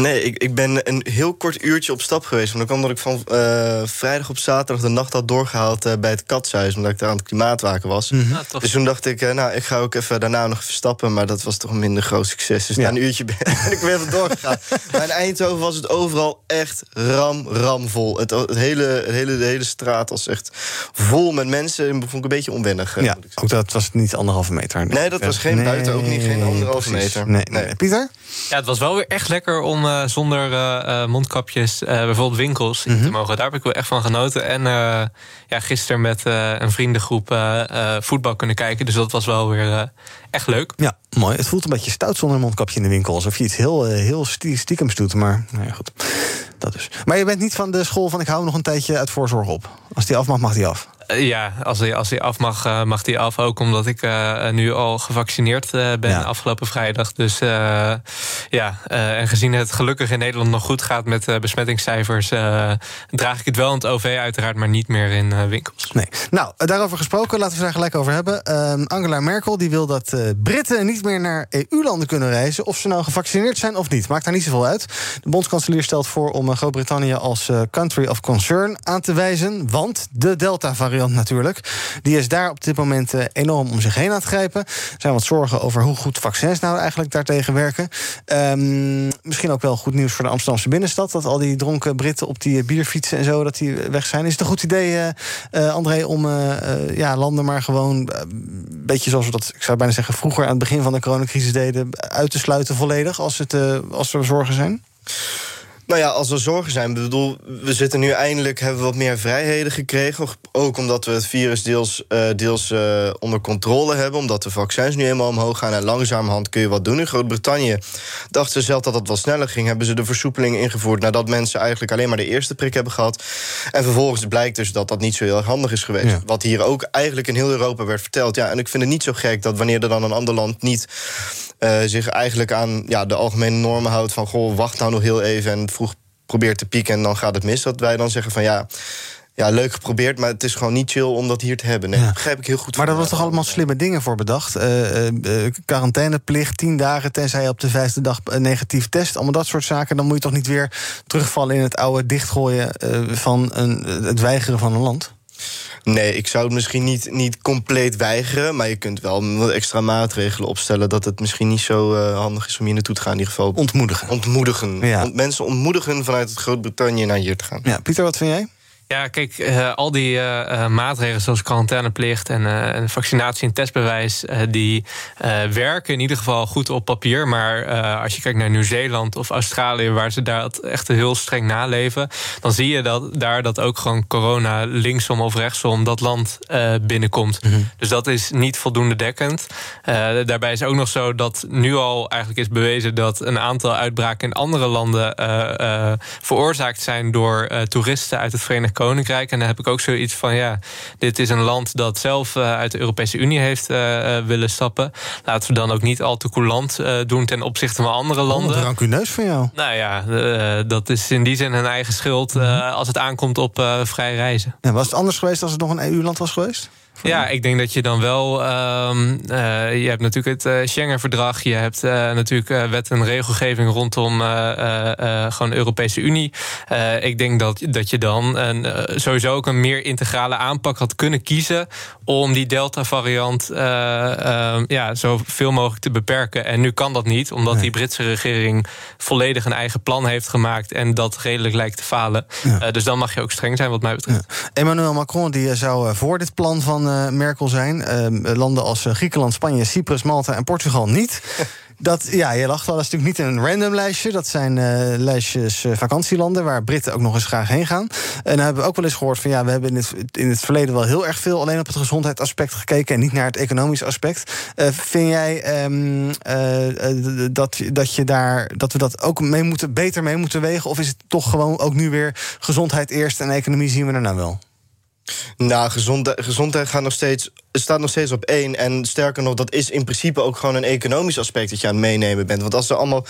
Nee, ik, ik ben een heel kort uurtje op stap geweest. Want dan kwam dat ik van uh, vrijdag op zaterdag de nacht had doorgehaald uh, bij het katshuis. Omdat ik daar aan het klimaatwaken was. Mhm. Ah, Mm -hmm. dus toen dacht ik, uh, nou, ik ga ook even daarna nog even stappen. Maar dat was toch een minder groot succes. Dus ja. na een uurtje ben ik weer even doorgegaan. maar in Eindhoven was het overal echt ram, ram vol. Het, het hele, het hele, de hele straat was echt vol met mensen. Dat vond ik een beetje onwennig. Ja, ook dat was niet anderhalve meter. Nee, dat was geen nee, buiten, ook niet geen anderhalve precies. meter. Nee, nee. Pieter? Ja, het was wel weer echt lekker om uh, zonder uh, mondkapjes uh, bijvoorbeeld winkels in mm -hmm. te mogen. Daar heb ik wel echt van genoten. En ja, gisteren met een vriendengroep voetbal kunnen kijken. Dus dat was wel weer echt leuk. Ja, mooi. Het voelt een beetje stout zonder mondkapje in de winkel. Alsof je iets heel, heel stiekems doet. Maar nou ja, goed. Dat dus. Maar je bent niet van de school van ik hou nog een tijdje uit voorzorg op. Als die af mag, mag die af. Ja, als hij, als hij af mag, uh, mag hij af. Ook omdat ik uh, nu al gevaccineerd uh, ben ja. afgelopen vrijdag. Dus ja, en gezien het gelukkig in Nederland nog goed gaat met besmettingscijfers... draag ik het wel in het OV uiteraard, maar niet meer in winkels. Nee. Nou, daarover gesproken, laten we daar gelijk over hebben. Ehm, Angela Merkel die wil dat Britten niet meer naar EU-landen kunnen reizen... of ze nou gevaccineerd zijn of niet. Maakt daar niet zoveel uit. De bondskanselier stelt voor om Groot-Brittannië als country of concern aan te wijzen... want de Delta-variant natuurlijk. Die is daar op dit moment uh, enorm om zich heen aan het grijpen. Er zijn wat zorgen over hoe goed vaccins nou eigenlijk daartegen werken. Um, misschien ook wel goed nieuws voor de Amsterdamse binnenstad... dat al die dronken Britten op die bierfietsen en zo... dat die weg zijn. Is het een goed idee, uh, André, om ja, landen maar gewoon... een beetje zoals we dat, ik zou bijna zeggen... vroeger aan het begin van de coronacrisis deden... uit te sluiten volledig als, het, als er zorgen zijn? Nou ja, als er zorgen zijn, bedoel, we zitten nu eindelijk hebben we wat meer vrijheden gekregen. Ook omdat we het virus deels, uh, deels uh, onder controle hebben, omdat de vaccins nu eenmaal omhoog gaan en langzamerhand kun je wat doen. In Groot-Brittannië dachten ze zelf dat het wat sneller ging, hebben ze de versoepeling ingevoerd nadat mensen eigenlijk alleen maar de eerste prik hebben gehad. En vervolgens blijkt dus dat dat niet zo heel erg handig is geweest. Ja. Wat hier ook eigenlijk in heel Europa werd verteld. Ja, en ik vind het niet zo gek dat wanneer er dan een ander land niet uh, zich eigenlijk aan ja, de algemene normen houdt van goh, wacht nou nog heel even en vroeg probeert te pieken en dan gaat het mis. Dat wij dan zeggen van ja, ja, leuk geprobeerd, maar het is gewoon niet chill om dat hier te hebben. Nee, Ja. dat begrijp ik heel goed. Maar daar van was toch allemaal slimme dingen voor bedacht? Eh, eh, eh, quarantaineplicht, tien dagen, tenzij je op de vijfde dag een negatief test. Allemaal dat soort zaken. Dan moet je toch niet weer terugvallen in het oude dichtgooien eh, van een, het weigeren van een land? Nee, ik zou het misschien niet, niet compleet weigeren. Maar je kunt wel wat extra maatregelen opstellen. dat het misschien niet zo eh, handig is om hier naartoe te gaan. In ieder geval Ontmoedigen. ontmoedigen. Ja. Mensen ontmoedigen vanuit het Groot-Brittannië naar hier te gaan. Ja, Pieter, wat vind jij? Ja, kijk, eh, al die eh, eh, maatregelen zoals quarantaineplicht en, vaccinatie en testbewijs, die werken in ieder geval goed op papier. Maar als je kijkt naar Nieuw-Zeeland of Australië, waar ze daar het echt heel streng naleven, dan zie je dat daar dat ook gewoon corona linksom of rechtsom dat land binnenkomt. Dus dat is niet voldoende dekkend. Daarbij is ook nog zo dat nu al eigenlijk is bewezen dat een aantal uitbraken in andere landen veroorzaakt zijn door toeristen uit het Verenigd Koninkrijk. En dan heb ik ook zoiets van: ja, dit is een land dat zelf eh, uit de Europese Unie heeft eh, eh, willen stappen. Laten we dan ook niet al te coulant doen ten opzichte van andere Wat landen. rancuneus van jou. Nou ja, dat is in die zin hun eigen schuld eh, als het aankomt op vrij reizen. Ja, was het anders geweest als het nog een EU-land was geweest? Ja, ik denk dat je dan wel. ehm, eh, je hebt natuurlijk het eh, Schengen-verdrag. Je hebt eh, natuurlijk wet en regelgeving rondom eh, gewoon de Europese Unie. Ik denk dat, dat je dan een, sowieso ook een meer integrale aanpak had kunnen kiezen. om die Delta-variant eh, ehm, ja, zoveel mogelijk te beperken. En nu kan dat niet, omdat Nee. die Britse regering volledig een eigen plan heeft gemaakt. en dat redelijk lijkt te falen. Ja. Dus dan mag je ook streng zijn, wat mij betreft. Emmanuel Macron die zou voor dit plan van Merkel zijn. Eh, landen als eh, Griekenland, Spanje, Cyprus, Malta en Portugal niet. Dat, ja, je lacht wel, dat is natuurlijk niet een random lijstje. Dat zijn eh, lijstjes eh, vakantielanden waar Britten ook nog eens graag heen gaan. En dan hebben we ook wel eens gehoord van ja, we hebben in het, in het verleden wel heel erg veel alleen op het gezondheidsaspect gekeken en niet naar het economisch aspect. Eh, vind jij ehm, eh, eh, dat, dat, je daar, dat we dat ook mee moeten, beter mee moeten wegen? Of is het toch gewoon ook nu weer gezondheid eerst en economie zien we daarna wel? Nou, gezondheid, gezondheid gaat nog steeds het staat nog steeds op één. En sterker nog, dat is in principe ook gewoon een economisch aspect dat je aan het meenemen bent. Want als er allemaal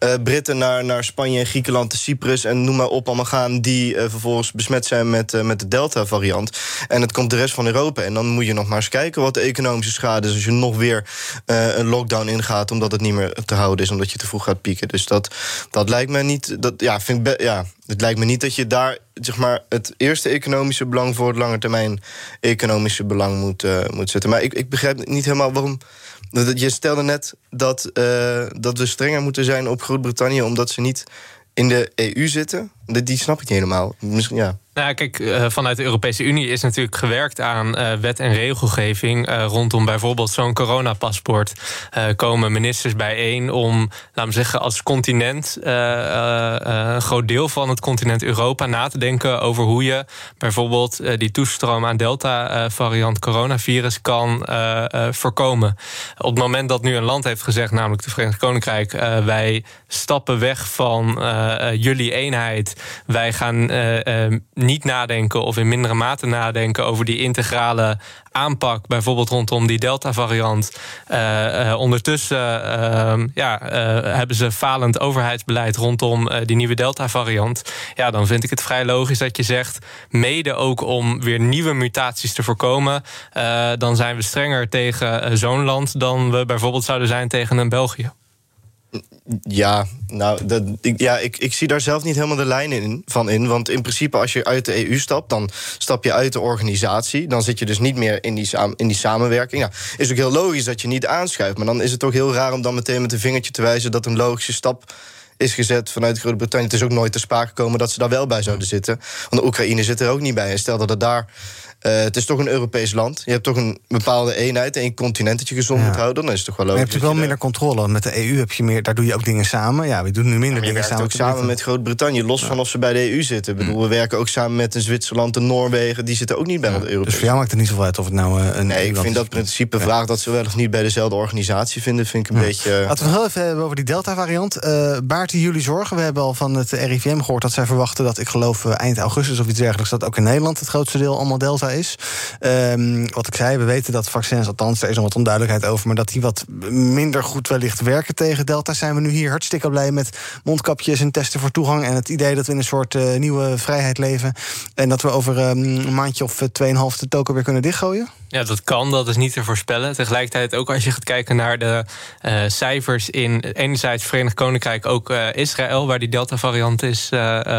uh, Britten naar, naar Spanje en Griekenland, Cyprus en noem maar op allemaal gaan, die uh, vervolgens besmet zijn met, uh, met de Delta-variant. En het komt de rest van Europa. En dan moet je nog maar eens kijken wat de economische schade is als je nog weer een lockdown ingaat, omdat het niet meer te houden is, omdat je te vroeg gaat pieken. Dus dat, dat lijkt me niet. Dat, ja, vind ja, het lijkt me niet dat je daar zeg maar, het eerste economische belang voor het lange termijn economische belang moet, moet zetten. Maar ik, ik begrijp niet helemaal waarom. Je stelde net dat, uh, dat we strenger moeten zijn op Groot-Brittannië omdat ze niet in de EU zitten. Die snap ik niet helemaal. Misschien ja. Nou, kijk, uh, vanuit de Europese Unie is natuurlijk gewerkt aan uh, wet en regelgeving uh, rondom bijvoorbeeld zo'n coronapaspoort. komen ministers bijeen om, laten we zeggen, als continent, een groot deel van het continent Europa na te denken over hoe je bijvoorbeeld die toestroom aan Delta-variant coronavirus kan voorkomen. Op het moment dat nu een land heeft gezegd, namelijk het Verenigd Koninkrijk, wij stappen weg van jullie eenheid, wij gaan niet nadenken of in mindere mate nadenken over die integrale aanpak, bijvoorbeeld rondom die Delta-variant. Uh, ondertussen ja, hebben ze falend overheidsbeleid rondom die nieuwe Delta-variant. Ja, dan vind ik het vrij logisch dat je zegt, mede ook om weer nieuwe mutaties te voorkomen, dan zijn we strenger tegen zo'n land dan we bijvoorbeeld zouden zijn tegen een België. Ja, nou, dat, ik, ja, ik, ik zie daar zelf niet helemaal de lijn in, van in. Want in principe, als je uit de EU stapt, dan stap je uit de organisatie. Dan zit je dus niet meer in die, in die samenwerking. Ja, is ook heel logisch dat je niet aanschuift. Maar dan is het toch heel raar om dan meteen met een vingertje te wijzen dat een logische stap is gezet vanuit Groot-Brittannië. Het is ook nooit te sprake gekomen dat ze daar wel bij zouden zitten. Want de Oekraïne zit er ook niet bij. En stel dat het daar uh, het is toch een Europees land. Je hebt toch een bepaalde eenheid, één continent dat je gezond ja. moet houden. Dan is het toch wel logisch. Maar je hebt natuurlijk wel minder controle. Met de EU heb je meer, daar doe je ook dingen samen. Ja, we doen nu minder dingen samen. ook samen met Groot-Brittannië, los ja. van of ze bij de EU zitten. Ik bedoel, we werken ook samen met een Zwitserland en Noorwegen. Die zitten ook niet bij de Europese Dus voor jou maakt het niet zoveel uit of het nou uh, een. Nee, ik vind dat principe vraag dat ze wel of niet bij dezelfde organisatie vinden, vind ik een beetje. Laten we nog even hebben over die Delta-variant. Uh, baart jullie zorgen? We hebben al van het RIVM gehoord dat zij verwachten dat ik geloof eind augustus of iets dergelijks, dat ook in Nederland het grootste deel allemaal Delta is. Um, wat ik zei, we weten dat vaccins, althans, er is nog wat onduidelijkheid over, maar dat die wat minder goed wellicht werken tegen Delta. Zijn we nu hier hartstikke blij met mondkapjes en testen voor toegang en het idee dat we in een soort uh, nieuwe vrijheid leven en dat we over um, een maandje of tweeënhalf de token weer kunnen dichtgooien? Ja, dat kan, dat is niet te voorspellen. Tegelijkertijd ook als je gaat kijken naar de uh, cijfers in enerzijds Verenigd Koninkrijk, ook Israël, waar die Delta-variant is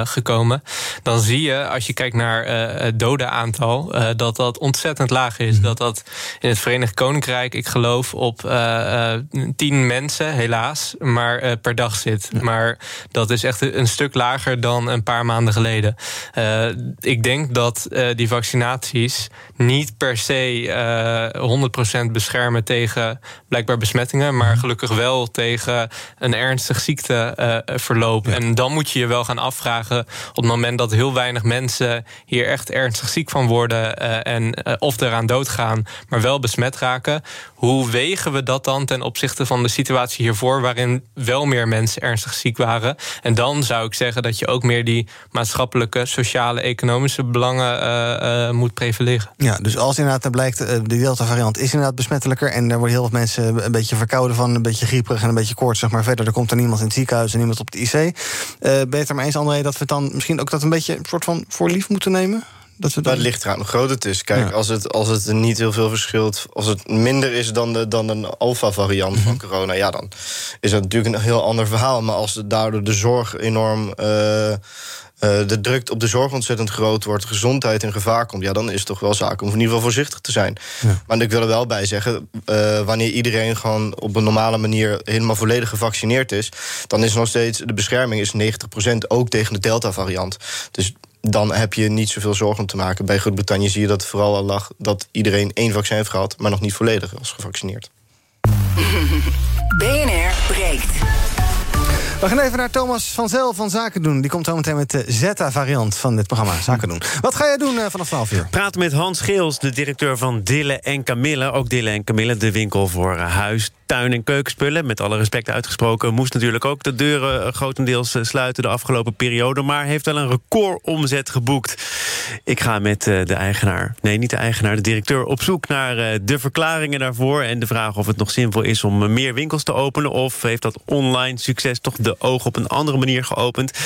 gekomen. Dan zie je, als je kijkt naar het dodenaantal, dat dat ontzettend laag is. Mm. Dat dat in het Verenigd Koninkrijk, ik geloof, op tien mensen, helaas, maar per dag zit. Ja. Maar dat is echt een stuk lager dan een paar maanden geleden. ik denk dat die vaccinaties niet per se uh, 100% beschermen tegen blijkbaar besmettingen, maar gelukkig wel tegen een ernstig ziekteverloop. Ja. En dan moet je je wel gaan afvragen op het moment dat heel weinig mensen hier echt ernstig ziek van worden en uh, of eraan doodgaan, maar wel besmet raken. Hoe wegen we dat dan ten opzichte van de situatie hiervoor, waarin wel meer mensen ernstig ziek waren? En dan zou ik zeggen dat je ook meer die maatschappelijke, sociale, economische belangen moet prevaleren. Ja, dus als inderdaad er blijkt, de Delta-variant is inderdaad besmettelijker en er worden heel veel mensen een beetje verkouden van, een beetje grieperig en een beetje koortsig, maar verder er komt er niemand in het ziekenhuis en niemand op de IC. Uh, ben je het er maar eens, André, dat we dan misschien ook dat een beetje een soort van voor lief moeten nemen? Dat we dan... het ligt eraan hoe groot het is. Kijk, ja. als, het, als het niet heel veel verschilt, als het minder is dan, de, dan een alfa-variant van corona, ja, dan is dat natuurlijk een heel ander verhaal. Maar als het daardoor de zorg enorm. Uh, uh, de druk op de zorg ontzettend groot wordt, gezondheid in gevaar komt, ja, dan is het toch wel zaak om in ieder geval voorzichtig te zijn. Ja. Maar ik wil er wel bij zeggen, uh, wanneer iedereen gewoon op een normale manier helemaal volledig gevaccineerd is, dan is nog steeds de bescherming is 90% ook tegen de Delta-variant. Dus dan heb je niet zoveel zorgen om te maken. Bij Groot-Brittannië zie je dat vooral al lag dat iedereen één vaccin heeft gehad, maar nog niet volledig was gevaccineerd. BNR breekt. We gaan even naar Thomas van Zel van Zaken doen. Die komt zo meteen met de Zeta-variant van dit programma Zaken doen. Wat ga jij doen uh, vanaf 12 uur? Praten met Hans Geels, de directeur van Dille en Camille. Ook Dille en Camille, de winkel voor uh, huis, tuin- en keukenspullen. Met alle respect uitgesproken moest natuurlijk ook de deuren grotendeels sluiten de afgelopen periode. Maar heeft wel een recordomzet geboekt. Ik ga met de eigenaar, nee niet de eigenaar, de directeur op zoek naar de verklaringen daarvoor. En de vraag of het nog zinvol is om meer winkels te openen. Of heeft dat online succes toch de ogen op een andere manier geopend?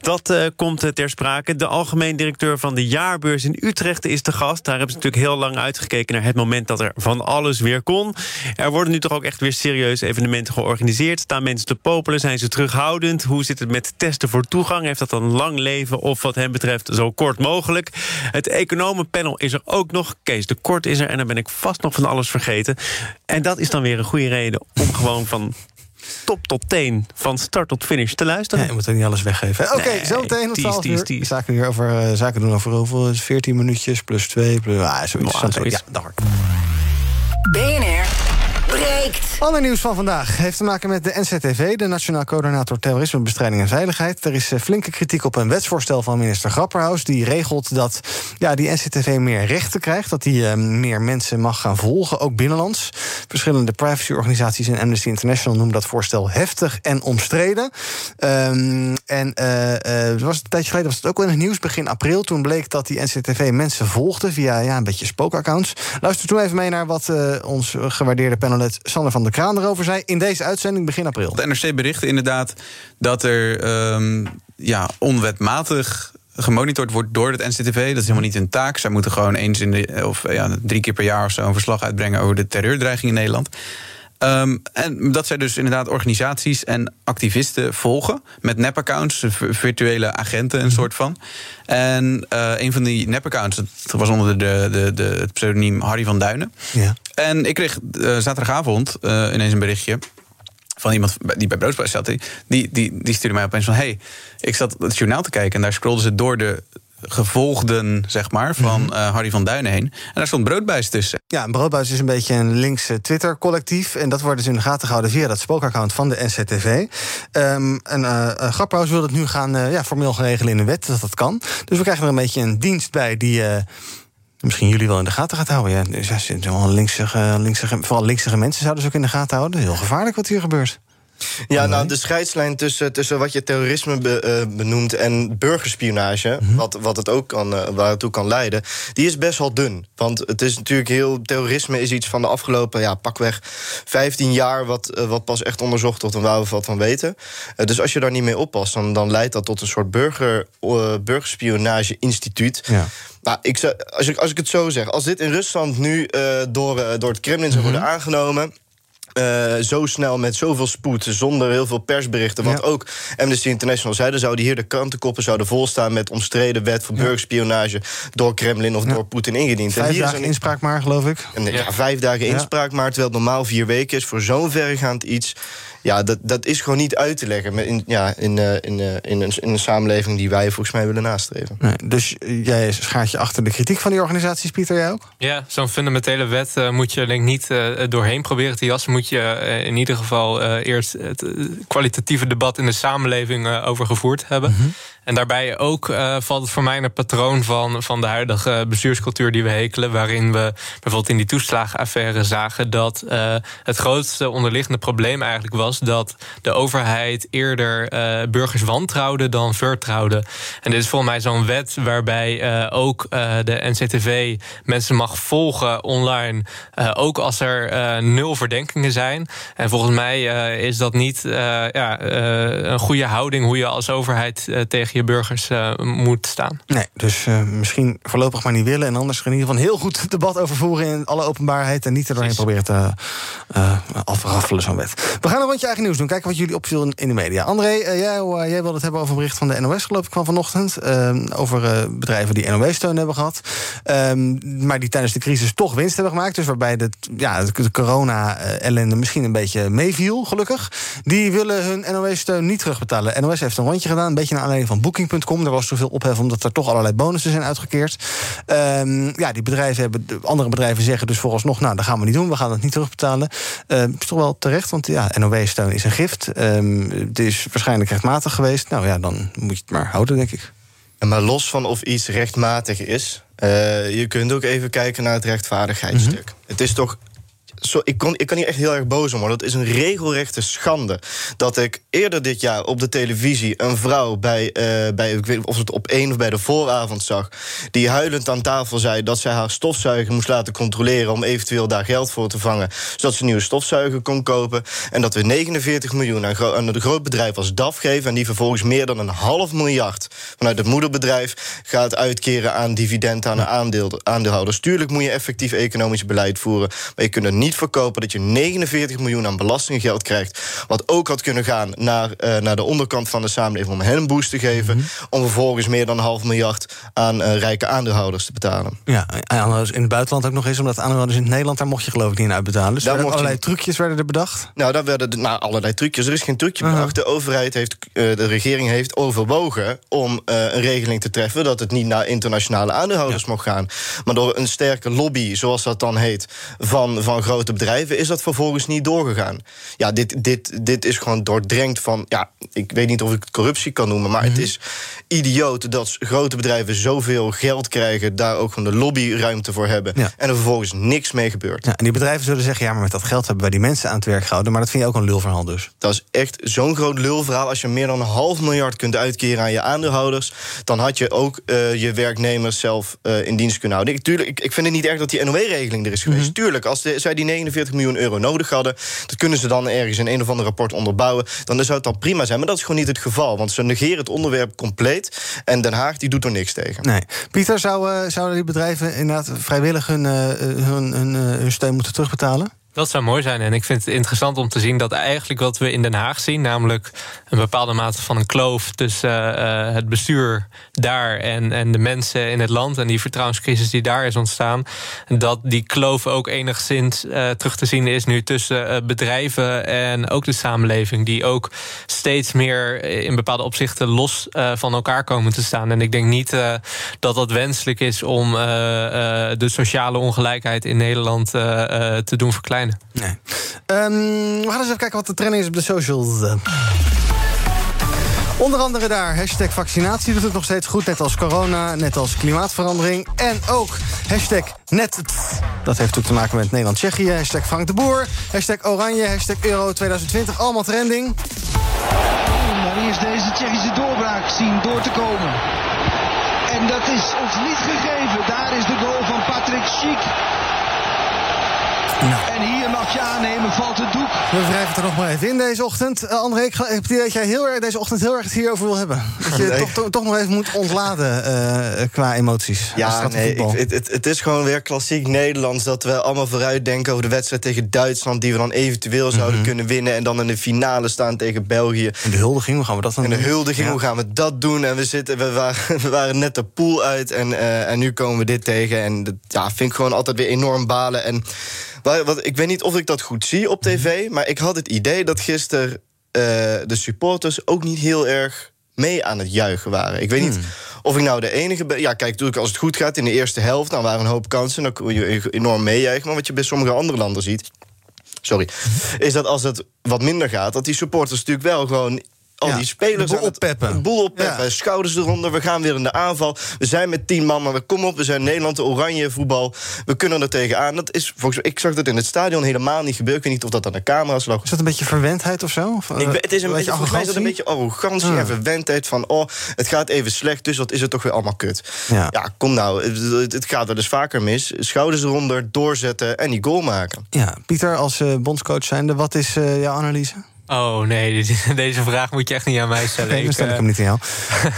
Dat komt ter sprake. De algemeen directeur van de jaarbeurs in Utrecht is de gast. Daar hebben ze natuurlijk heel lang uitgekeken naar het moment dat er van alles weer kon. Er worden nu toch ook echt weer serieuze evenementen georganiseerd. Staan mensen te popelen? Zijn ze terughoudend? Hoe zit het met testen voor toegang? Heeft dat een lang leven of wat hem betreft zo kort mogelijk? Het economenpanel is er ook nog. Kees de Kort is er en dan ben ik vast nog van alles vergeten. En dat is dan weer een goede reden om gewoon van top tot teen, van start tot finish te luisteren. Nee, je moet er niet alles weggeven. Oké, okay, Nee, zo meteen. tease, 12 tease, uur. tease. Zaken, weer over, eh, zaken doen over hoeveel? 14 minuutjes plus 2. Plus, ah, zoiets. Nou, zoiets. Ja, dag. BNR breekt. Ander nieuws van vandaag heeft te maken met de NCTV... de Nationaal Coördinator Terrorismebestrijding en Veiligheid. Er is eh, flinke kritiek op een wetsvoorstel van minister Grapperhaus... die regelt dat ja, die NCTV meer rechten krijgt... dat die eh, meer mensen mag gaan volgen, ook binnenlands. Verschillende privacyorganisaties en Amnesty International... noemen dat voorstel heftig en omstreden. Ehm, en er was een tijdje geleden was het ook wel in het nieuws, begin april... toen bleek dat die NCTV mensen volgde via ja, een beetje spookaccounts. Luister toen even mee naar wat ons gewaardeerde panelist... Sander van der Kraan erover zei in deze uitzending begin april. De NRC berichtte inderdaad dat er ehm, ja, onwetmatig gemonitord wordt door het NCTV. Dat is helemaal niet hun taak. Zij moeten gewoon eens in de of ja, drie keer per jaar of zo een verslag uitbrengen over de terreurdreiging in Nederland. Ehm, en dat zij dus inderdaad organisaties en activisten volgen met nepaccounts, virtuele agenten, een soort van. En eh, een van die nepaccounts, dat was onder de, de, de, het pseudoniem Harry van Duinen. Ja. En ik kreeg eh, zaterdagavond eh, ineens een berichtje van iemand die bij Broodsprijs zat. Die, die, die stuurde mij opeens van... hey, ik zat het journaal te kijken en daar scrollden ze door de gevolgden, zeg maar, van eh, Harry van Duinen heen. En daar stond broodbuis tussen. Ja, broodbuis is een beetje een linkse Twitter-collectief. En dat wordt dus in de gaten gehouden via dat spookaccount van de NCTV. Ehm en uh, Grapperhaus wil het nu gaan uh, ja, formeel gaan regelen in de wet, dat dat kan. Dus we krijgen er een beetje een dienst bij die... Uh, Misschien jullie wel in de gaten gaat houden. Ja, dus ja, linkse, linkse, vooral linkse mensen zouden ze ook in de gaten houden. Heel gevaarlijk wat hier gebeurt. Ja, nou, de scheidslijn tussen, tussen wat je terrorisme be, uh, benoemt en burgerspionage, mm -hmm. wat, wat het ook kan, uh, waar het toe kan leiden, die is best wel dun. Want het is natuurlijk heel. Terrorisme is iets van de afgelopen, ja, pakweg 15 jaar, wat, uh, wat pas echt onderzocht wordt en waar we wat van weten. dus als je daar niet mee oppast, dan, dan leidt dat tot een soort burger, burgerspionage-instituut. Ja. Nou, ik, zou, als, ik, als ik het zo zeg, als dit in Rusland nu door, door het Kremlin zou worden mm -hmm. aangenomen. Uh, zo snel met zoveel spoed, zonder heel veel persberichten. Wat ja. ook Amnesty International zeiden, zouden hier de krantenkoppen zouden volstaan met omstreden wet voor ja. burgerspionage door Kremlin of ja. door Poetin ingediend. Vijf en hier dagen is een inspraak maar, geloof ik. En, ja. vijf dagen inspraak maar, terwijl het normaal vier weken is voor zo'n verregaand iets. Ja, dat, dat is gewoon niet uit te leggen in, ja, in, uh, in, uh, in, een, in een samenleving die wij volgens mij willen nastreven. Nee, dus jij schaart je achter de kritiek van die organisaties, Pieter, jij ook? Ja, zo'n fundamentele wet uh, moet je denk ik niet doorheen proberen te jassen. Moet je in ieder geval eerst het kwalitatieve debat in de samenleving over gevoerd hebben. -hmm. En daarbij ook uh, valt het voor mij het patroon van, van de huidige bestuurscultuur die we hekelen. Waarin we bijvoorbeeld in die toeslagenaffaire zagen dat uh, het grootste onderliggende probleem eigenlijk was dat de overheid eerder uh, burgers wantrouwde dan vertrouwde. En dit is volgens mij zo'n wet waarbij ook de NCTV mensen mag volgen online. ook als er nul verdenkingen zijn. En volgens mij is dat niet ja, een goede houding hoe je als overheid tegen je burgers uh, moet staan. Nee, dus uh, misschien voorlopig maar niet willen. En anders in ieder geval heel goed debat over voeren in alle openbaarheid. En niet er doorheen proberen te uh, afraffelen zo'n wet. We gaan een rondje eigen nieuws doen. Kijken wat jullie opviel in de media. André, jij, jij wilde het hebben over een bericht van de NOS, geloof ik, van vanochtend. over bedrijven die NOW-steun hebben gehad. maar die tijdens de crisis toch winst hebben gemaakt. Dus waarbij de, ja, de corona-ellende misschien een beetje meeviel, gelukkig. Die willen hun NOW-steun niet terugbetalen. NOS heeft een rondje gedaan, een beetje naar aanleiding van Booking.com. Er was zoveel ophef omdat er toch allerlei bonussen zijn uitgekeerd. Um, ja, die bedrijven hebben, andere bedrijven zeggen dus vooralsnog... nou, dat gaan we niet doen, we gaan het niet terugbetalen. Uh, is toch wel terecht, want ja, NOW-steun is een gift. Um, het is waarschijnlijk rechtmatig geweest. Nou ja, dan moet je het maar houden, denk ik. En maar los van of iets rechtmatig is... Uh, je kunt ook even kijken naar het rechtvaardigheidsstuk. Mm -hmm. Het is toch zo, ik, ik kan hier echt heel erg boos om worden. Dat is een regelrechte schande. Dat ik eerder dit jaar op de televisie een vrouw bij, eh, bij ik weet niet of het op één of bij de vooravond zag, die huilend aan tafel zei dat zij haar stofzuiger moest laten controleren om eventueel daar geld voor te vangen, zodat ze een nieuwe stofzuiger kon kopen. En dat we 49 miljoen aan, aan een groot bedrijf als DAF geven en die vervolgens meer dan een half miljard vanuit het moederbedrijf gaat uitkeren aan dividenden aan de aandeel, aandeelhouders. Tuurlijk moet je effectief economisch beleid voeren, maar je kunt er niet verkopen dat je 49 miljoen aan belastinggeld krijgt, wat ook had kunnen gaan naar, eh, naar de onderkant van de samenleving om hen een boost te geven, om vervolgens meer dan een half miljard aan eh, rijke aandeelhouders te betalen. Ja, aandeelhouders in het buitenland ook nog eens, omdat aandeelhouders in Nederland, daar mocht je geloof ik niet in uitbetalen. Dus Daar er je allerlei trucjes werden er bedacht. Nou, daar werden de- nou, allerlei trucjes. Er is geen trucje bedacht. De overheid heeft, eh, de regering heeft overwogen om een regeling te treffen dat het niet naar internationale aandeelhouders mocht gaan. Maar door een sterke lobby, zoals dat dan heet, van, van grote bedrijven, is dat vervolgens niet doorgegaan. Ja, dit, dit, dit is gewoon doordrenkt van, ja, ik weet niet of ik het corruptie kan noemen, maar het is idioot dat grote bedrijven zoveel geld krijgen, daar ook gewoon de lobbyruimte voor hebben, Ja. en er vervolgens niks mee gebeurt. Ja, en die bedrijven zullen zeggen, ja, maar met dat geld hebben wij die mensen aan het werk gehouden. Maar dat vind je ook een lulverhaal dus. Dat is echt zo'n groot lulverhaal. Als je meer dan een half miljard kunt uitkeren aan je aandeelhouders... dan had je ook eh, je werknemers zelf eh, in dienst kunnen houden. Ik, tuurlijk, ik, ik vind het niet erg dat die NOW-regeling er is geweest. Tuurlijk, als de- zij die 49 miljoen euro nodig hadden... dat kunnen ze dan ergens in een of ander rapport onderbouwen... dan zou het dan prima zijn. Maar dat is gewoon niet het geval. Want ze negeren het onderwerp compleet... en Den Haag die doet er niks tegen. Nee. Pieter, zou, eh, zouden die bedrijven inderdaad vrijwillig hun, eh, hun, hun, eh, hun steun moeten terugbetalen? Dat zou mooi zijn. En ik vind het interessant om te zien dat eigenlijk wat we in Den Haag zien, namelijk een bepaalde mate van een kloof tussen eh, het bestuur daar en, en de mensen in het land en die vertrouwenscrisis die daar is ontstaan, dat die kloof ook enigszins eh, terug te zien is nu tussen eh, bedrijven en ook de samenleving, die ook steeds meer in bepaalde opzichten los van elkaar komen te staan. En ik denk niet dat dat wenselijk is om de sociale ongelijkheid in Nederland te doen verkleinen. Nee. Ehm, we gaan eens even kijken wat de trending is op de socials. Eh, Onder andere daar, hashtag vaccinatie doet het nog steeds goed. Net als corona, net als klimaatverandering. En ook hashtag net. Dat heeft ook te maken met Nederland-Tsjechië. Hashtag Frank de Boer. Hashtag Oranje. Hashtag Euro 2020. Allemaal trending. Maar eerst deze Tsjechische doorbraak zien door te komen. En dat is ons niet gegeven. Daar is de goal van Patrick Schiek. En hier mag je aannemen, valt het doek. We wrijven het er nog maar even in deze ochtend. Eh, André, ik heb het idee dat jij heel erg, deze ochtend heel erg het hierover wil hebben. Dat je Nee. toch, toch, toch nog even moet ontladen eh, qua emoties. Ja, nee, ik- het, het, het is gewoon weer klassiek Nederlands... dat we allemaal vooruitdenken over de wedstrijd tegen Duitsland... die we dan eventueel zouden kunnen winnen... en dan in de finale staan tegen België. En Mhm. de huldiging, hoe gaan we dat dan En de doen? huldiging, Ja. hoe gaan we dat doen? En we, zitten, we, waren, we waren net de pool uit en, eh, en nu komen we dit tegen. En dat ja, vind ik gewoon altijd weer enorm balen. En wat, ik weet niet of ik dat goed zie op tv... maar ik had het idee dat gisteren eh, de supporters ook niet heel erg mee aan het juichen waren. Ik weet niet of ik nou de enige ben. Ja, kijk, natuurlijk als het goed gaat in de eerste helft... dan waren een hoop kansen, dan kun je enorm meejuichen. Maar wat je bij sommige andere landen ziet... sorry, is dat als het wat minder gaat... dat die supporters natuurlijk wel gewoon... Al Ja, die spelers boel het- oppeppen. de boel oppeppen, Ja. schouders eronder. We gaan weer in de aanval. We zijn met tien man, maar we komen op. We zijn Nederland, de oranje voetbal. We kunnen er tegenaan. Dat is, volgens, ik zag dat in het stadion helemaal niet gebeuren. Ik weet niet of dat aan de camera's lag. Is dat een beetje verwendheid of zo? Of, eh, Ik, het is een beetje, volgens mij is dat een arrogantie? beetje arrogantie Ah. en verwendheid van... oh, het gaat even slecht, dus wat is het toch weer allemaal kut. Ja. kom nou, het, het gaat wel eens vaker mis. Schouders eronder, doorzetten en die goal maken. Ja, Pieter, als eh, bondscoach zijnde, wat is eh, jouw analyse? Oh nee, deze vraag moet je echt niet aan mij stellen. Nee, dan stel ik eh, hem niet aan jou.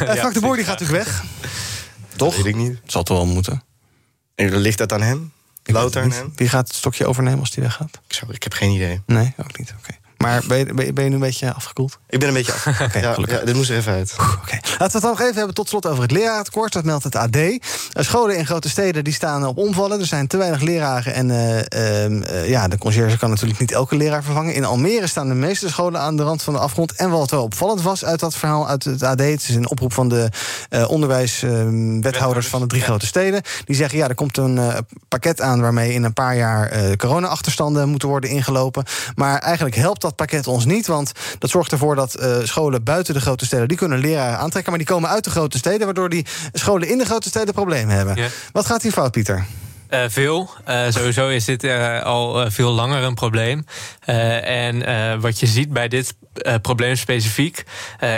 Eh, ja, Frank de Boer die gaat natuurlijk weg. Toch? Weet ik niet. Zal toch wel moeten. En ligt dat aan hem? Louter aan hem? Wie gaat het stokje overnemen als die weggaat? Ik, zou, ik heb geen idee. Nee, ook niet. Oké. Maar ben je, ben, je, nu een beetje afgekoeld? Ik ben een beetje af. ja, dit moest er even uit. Oké. Laten we het dan nog even hebben tot slot over het lerarentekort. Dat meldt het AD. Eh, Scholen in grote steden die staan op omvallen. Er zijn te weinig leraren. En eh, ehm, eh, ja, de conciërge kan natuurlijk niet elke leraar vervangen. In Almere staan de meeste scholen aan de rand van de afgrond. En wat wel opvallend was uit dat verhaal uit het AD... het is een oproep van de onderwijswethouders van de drie grote steden. Die zeggen, ja, er komt een pakket aan... waarmee in een paar jaar corona-achterstanden moeten worden ingelopen. Maar eigenlijk helpt dat pakket ons niet... want dat zorgt ervoor dat eh, scholen buiten de grote steden... die kunnen leraren aantrekken, maar die komen uit de grote steden... waardoor die scholen in de grote steden problemen hebben. Ja. Wat gaat hier fout, Pieter? Uh, veel. Uh, sowieso is dit uh, al veel langer een probleem. en wat je ziet bij dit probleem specifiek,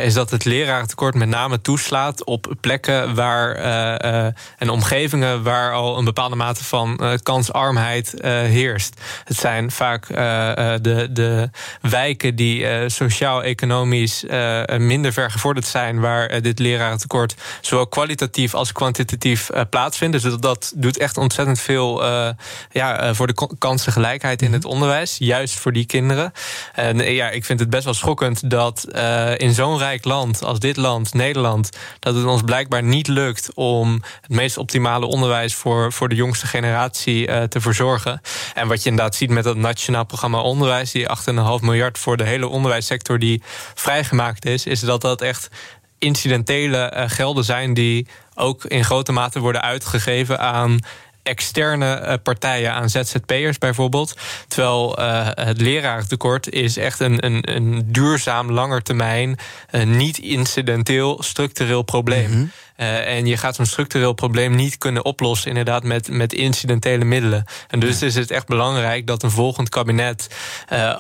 is dat het lerarentekort met name toeslaat op plekken waar en omgevingen waar al een bepaalde mate van kansarmheid heerst. Het zijn vaak de, de wijken die sociaal-economisch minder vergevorderd zijn, waar dit lerarentekort zowel kwalitatief als kwantitatief plaatsvindt. Dus dat doet echt ontzettend veel ja, voor de kansengelijkheid in het mhm. onderwijs. Juist voor die kinderen. En ja, ik vind het best wel schokkend dat in zo'n rijk land als dit land, Nederland, dat het ons blijkbaar niet lukt om het meest optimale onderwijs voor, voor de jongste generatie te verzorgen. En wat je inderdaad ziet met dat Nationaal Programma Onderwijs, die 8,5 miljard voor de hele onderwijssector die vrijgemaakt is, is dat dat echt incidentele gelden zijn die ook in grote mate worden uitgegeven aan externe eh, partijen aan ZZP'ers bijvoorbeeld. Terwijl uh, het lerarentekort is echt een, een, een duurzaam, langetermijn, uh, niet incidenteel, structureel probleem. Mm en je gaat zo'n structureel probleem niet kunnen oplossen, inderdaad, met, met incidentele middelen. En dus is het echt belangrijk dat een volgend kabinet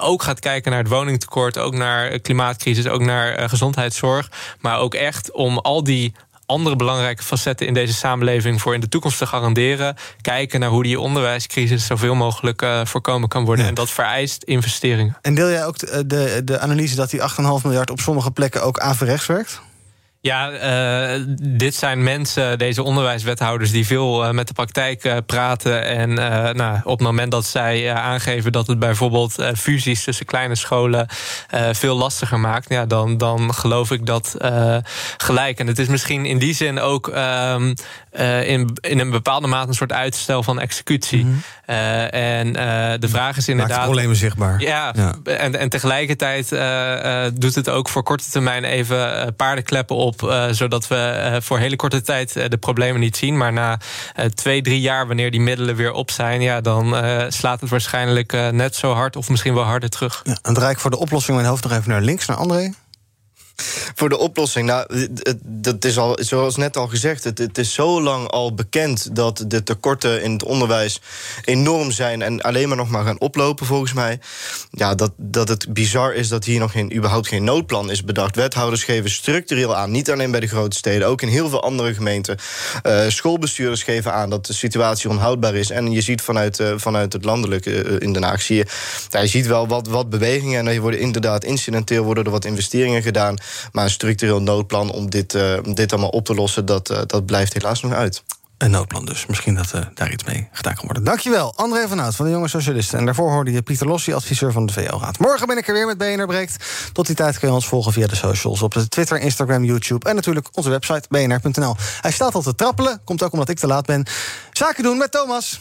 ook gaat kijken naar het woningtekort, ook naar klimaatcrisis, ook naar gezondheidszorg. Maar ook echt om al die andere belangrijke facetten in deze samenleving voor in de toekomst te garanderen. Kijken naar hoe die onderwijscrisis zoveel mogelijk uh, voorkomen kan worden. En dat vereist investeringen. En deel jij ook de, de, de analyse dat die 8,5 miljard op sommige plekken ook averechts werkt? Ja, uh, dit zijn mensen, deze onderwijswethouders, die veel uh, met de praktijk uh, praten. En nou, op het moment dat zij aangeven dat het bijvoorbeeld fusies tussen kleine scholen veel lastiger maakt, ja, dan, dan geloof ik dat gelijk. En het is misschien in die zin ook um, in, in een bepaalde mate een soort uitstel van executie. Mm -hmm. en de vraag is inderdaad. Maakt problemen zichtbaar. Ja, ja. En, en tegelijkertijd doet het ook voor korte termijn even paardenkleppen op zodat we voor hele korte tijd de problemen niet zien. Maar na twee, drie jaar, wanneer die middelen weer op zijn, ja, dan slaat het waarschijnlijk net zo hard of misschien wel harder terug. Ja, en draai ik voor de oplossing mijn hoofd nog even naar links, naar André. Voor de oplossing, nou, dat is al, zoals net al gezegd, het, is zo lang al bekend dat de tekorten in het onderwijs enorm zijn en alleen maar nog maar gaan oplopen, volgens mij. Ja, dat, dat het bizar is dat hier nog geen, überhaupt geen noodplan is bedacht. Wethouders geven structureel aan, niet alleen bij de grote steden, ook in heel veel andere gemeenten. Uh, schoolbestuurders geven aan dat de situatie onhoudbaar is. En je ziet vanuit, uh, vanuit het landelijke uh, in Den Haag, zie je, je ziet wel wat, wat bewegingen en er worden inderdaad incidenteel worden er wat investeringen gedaan. Maar een structureel noodplan om dit, uh, dit allemaal op te lossen, dat, uh, dat blijft helaas nog uit. Een noodplan dus. Misschien dat uh, daar iets mee gedaan kan worden. Dankjewel, André van Hout van de Jonge Socialisten. En daarvoor hoorde je Pieter Lossi, adviseur van de VO-raad. Morgen ben ik er weer met BNR Breekt. Tot die tijd kun je ons volgen via de socials. Op Twitter, Instagram, YouTube en natuurlijk onze website bnr.nl. Hij staat al te trappelen. Komt ook omdat ik te laat ben. Zaken doen met Thomas.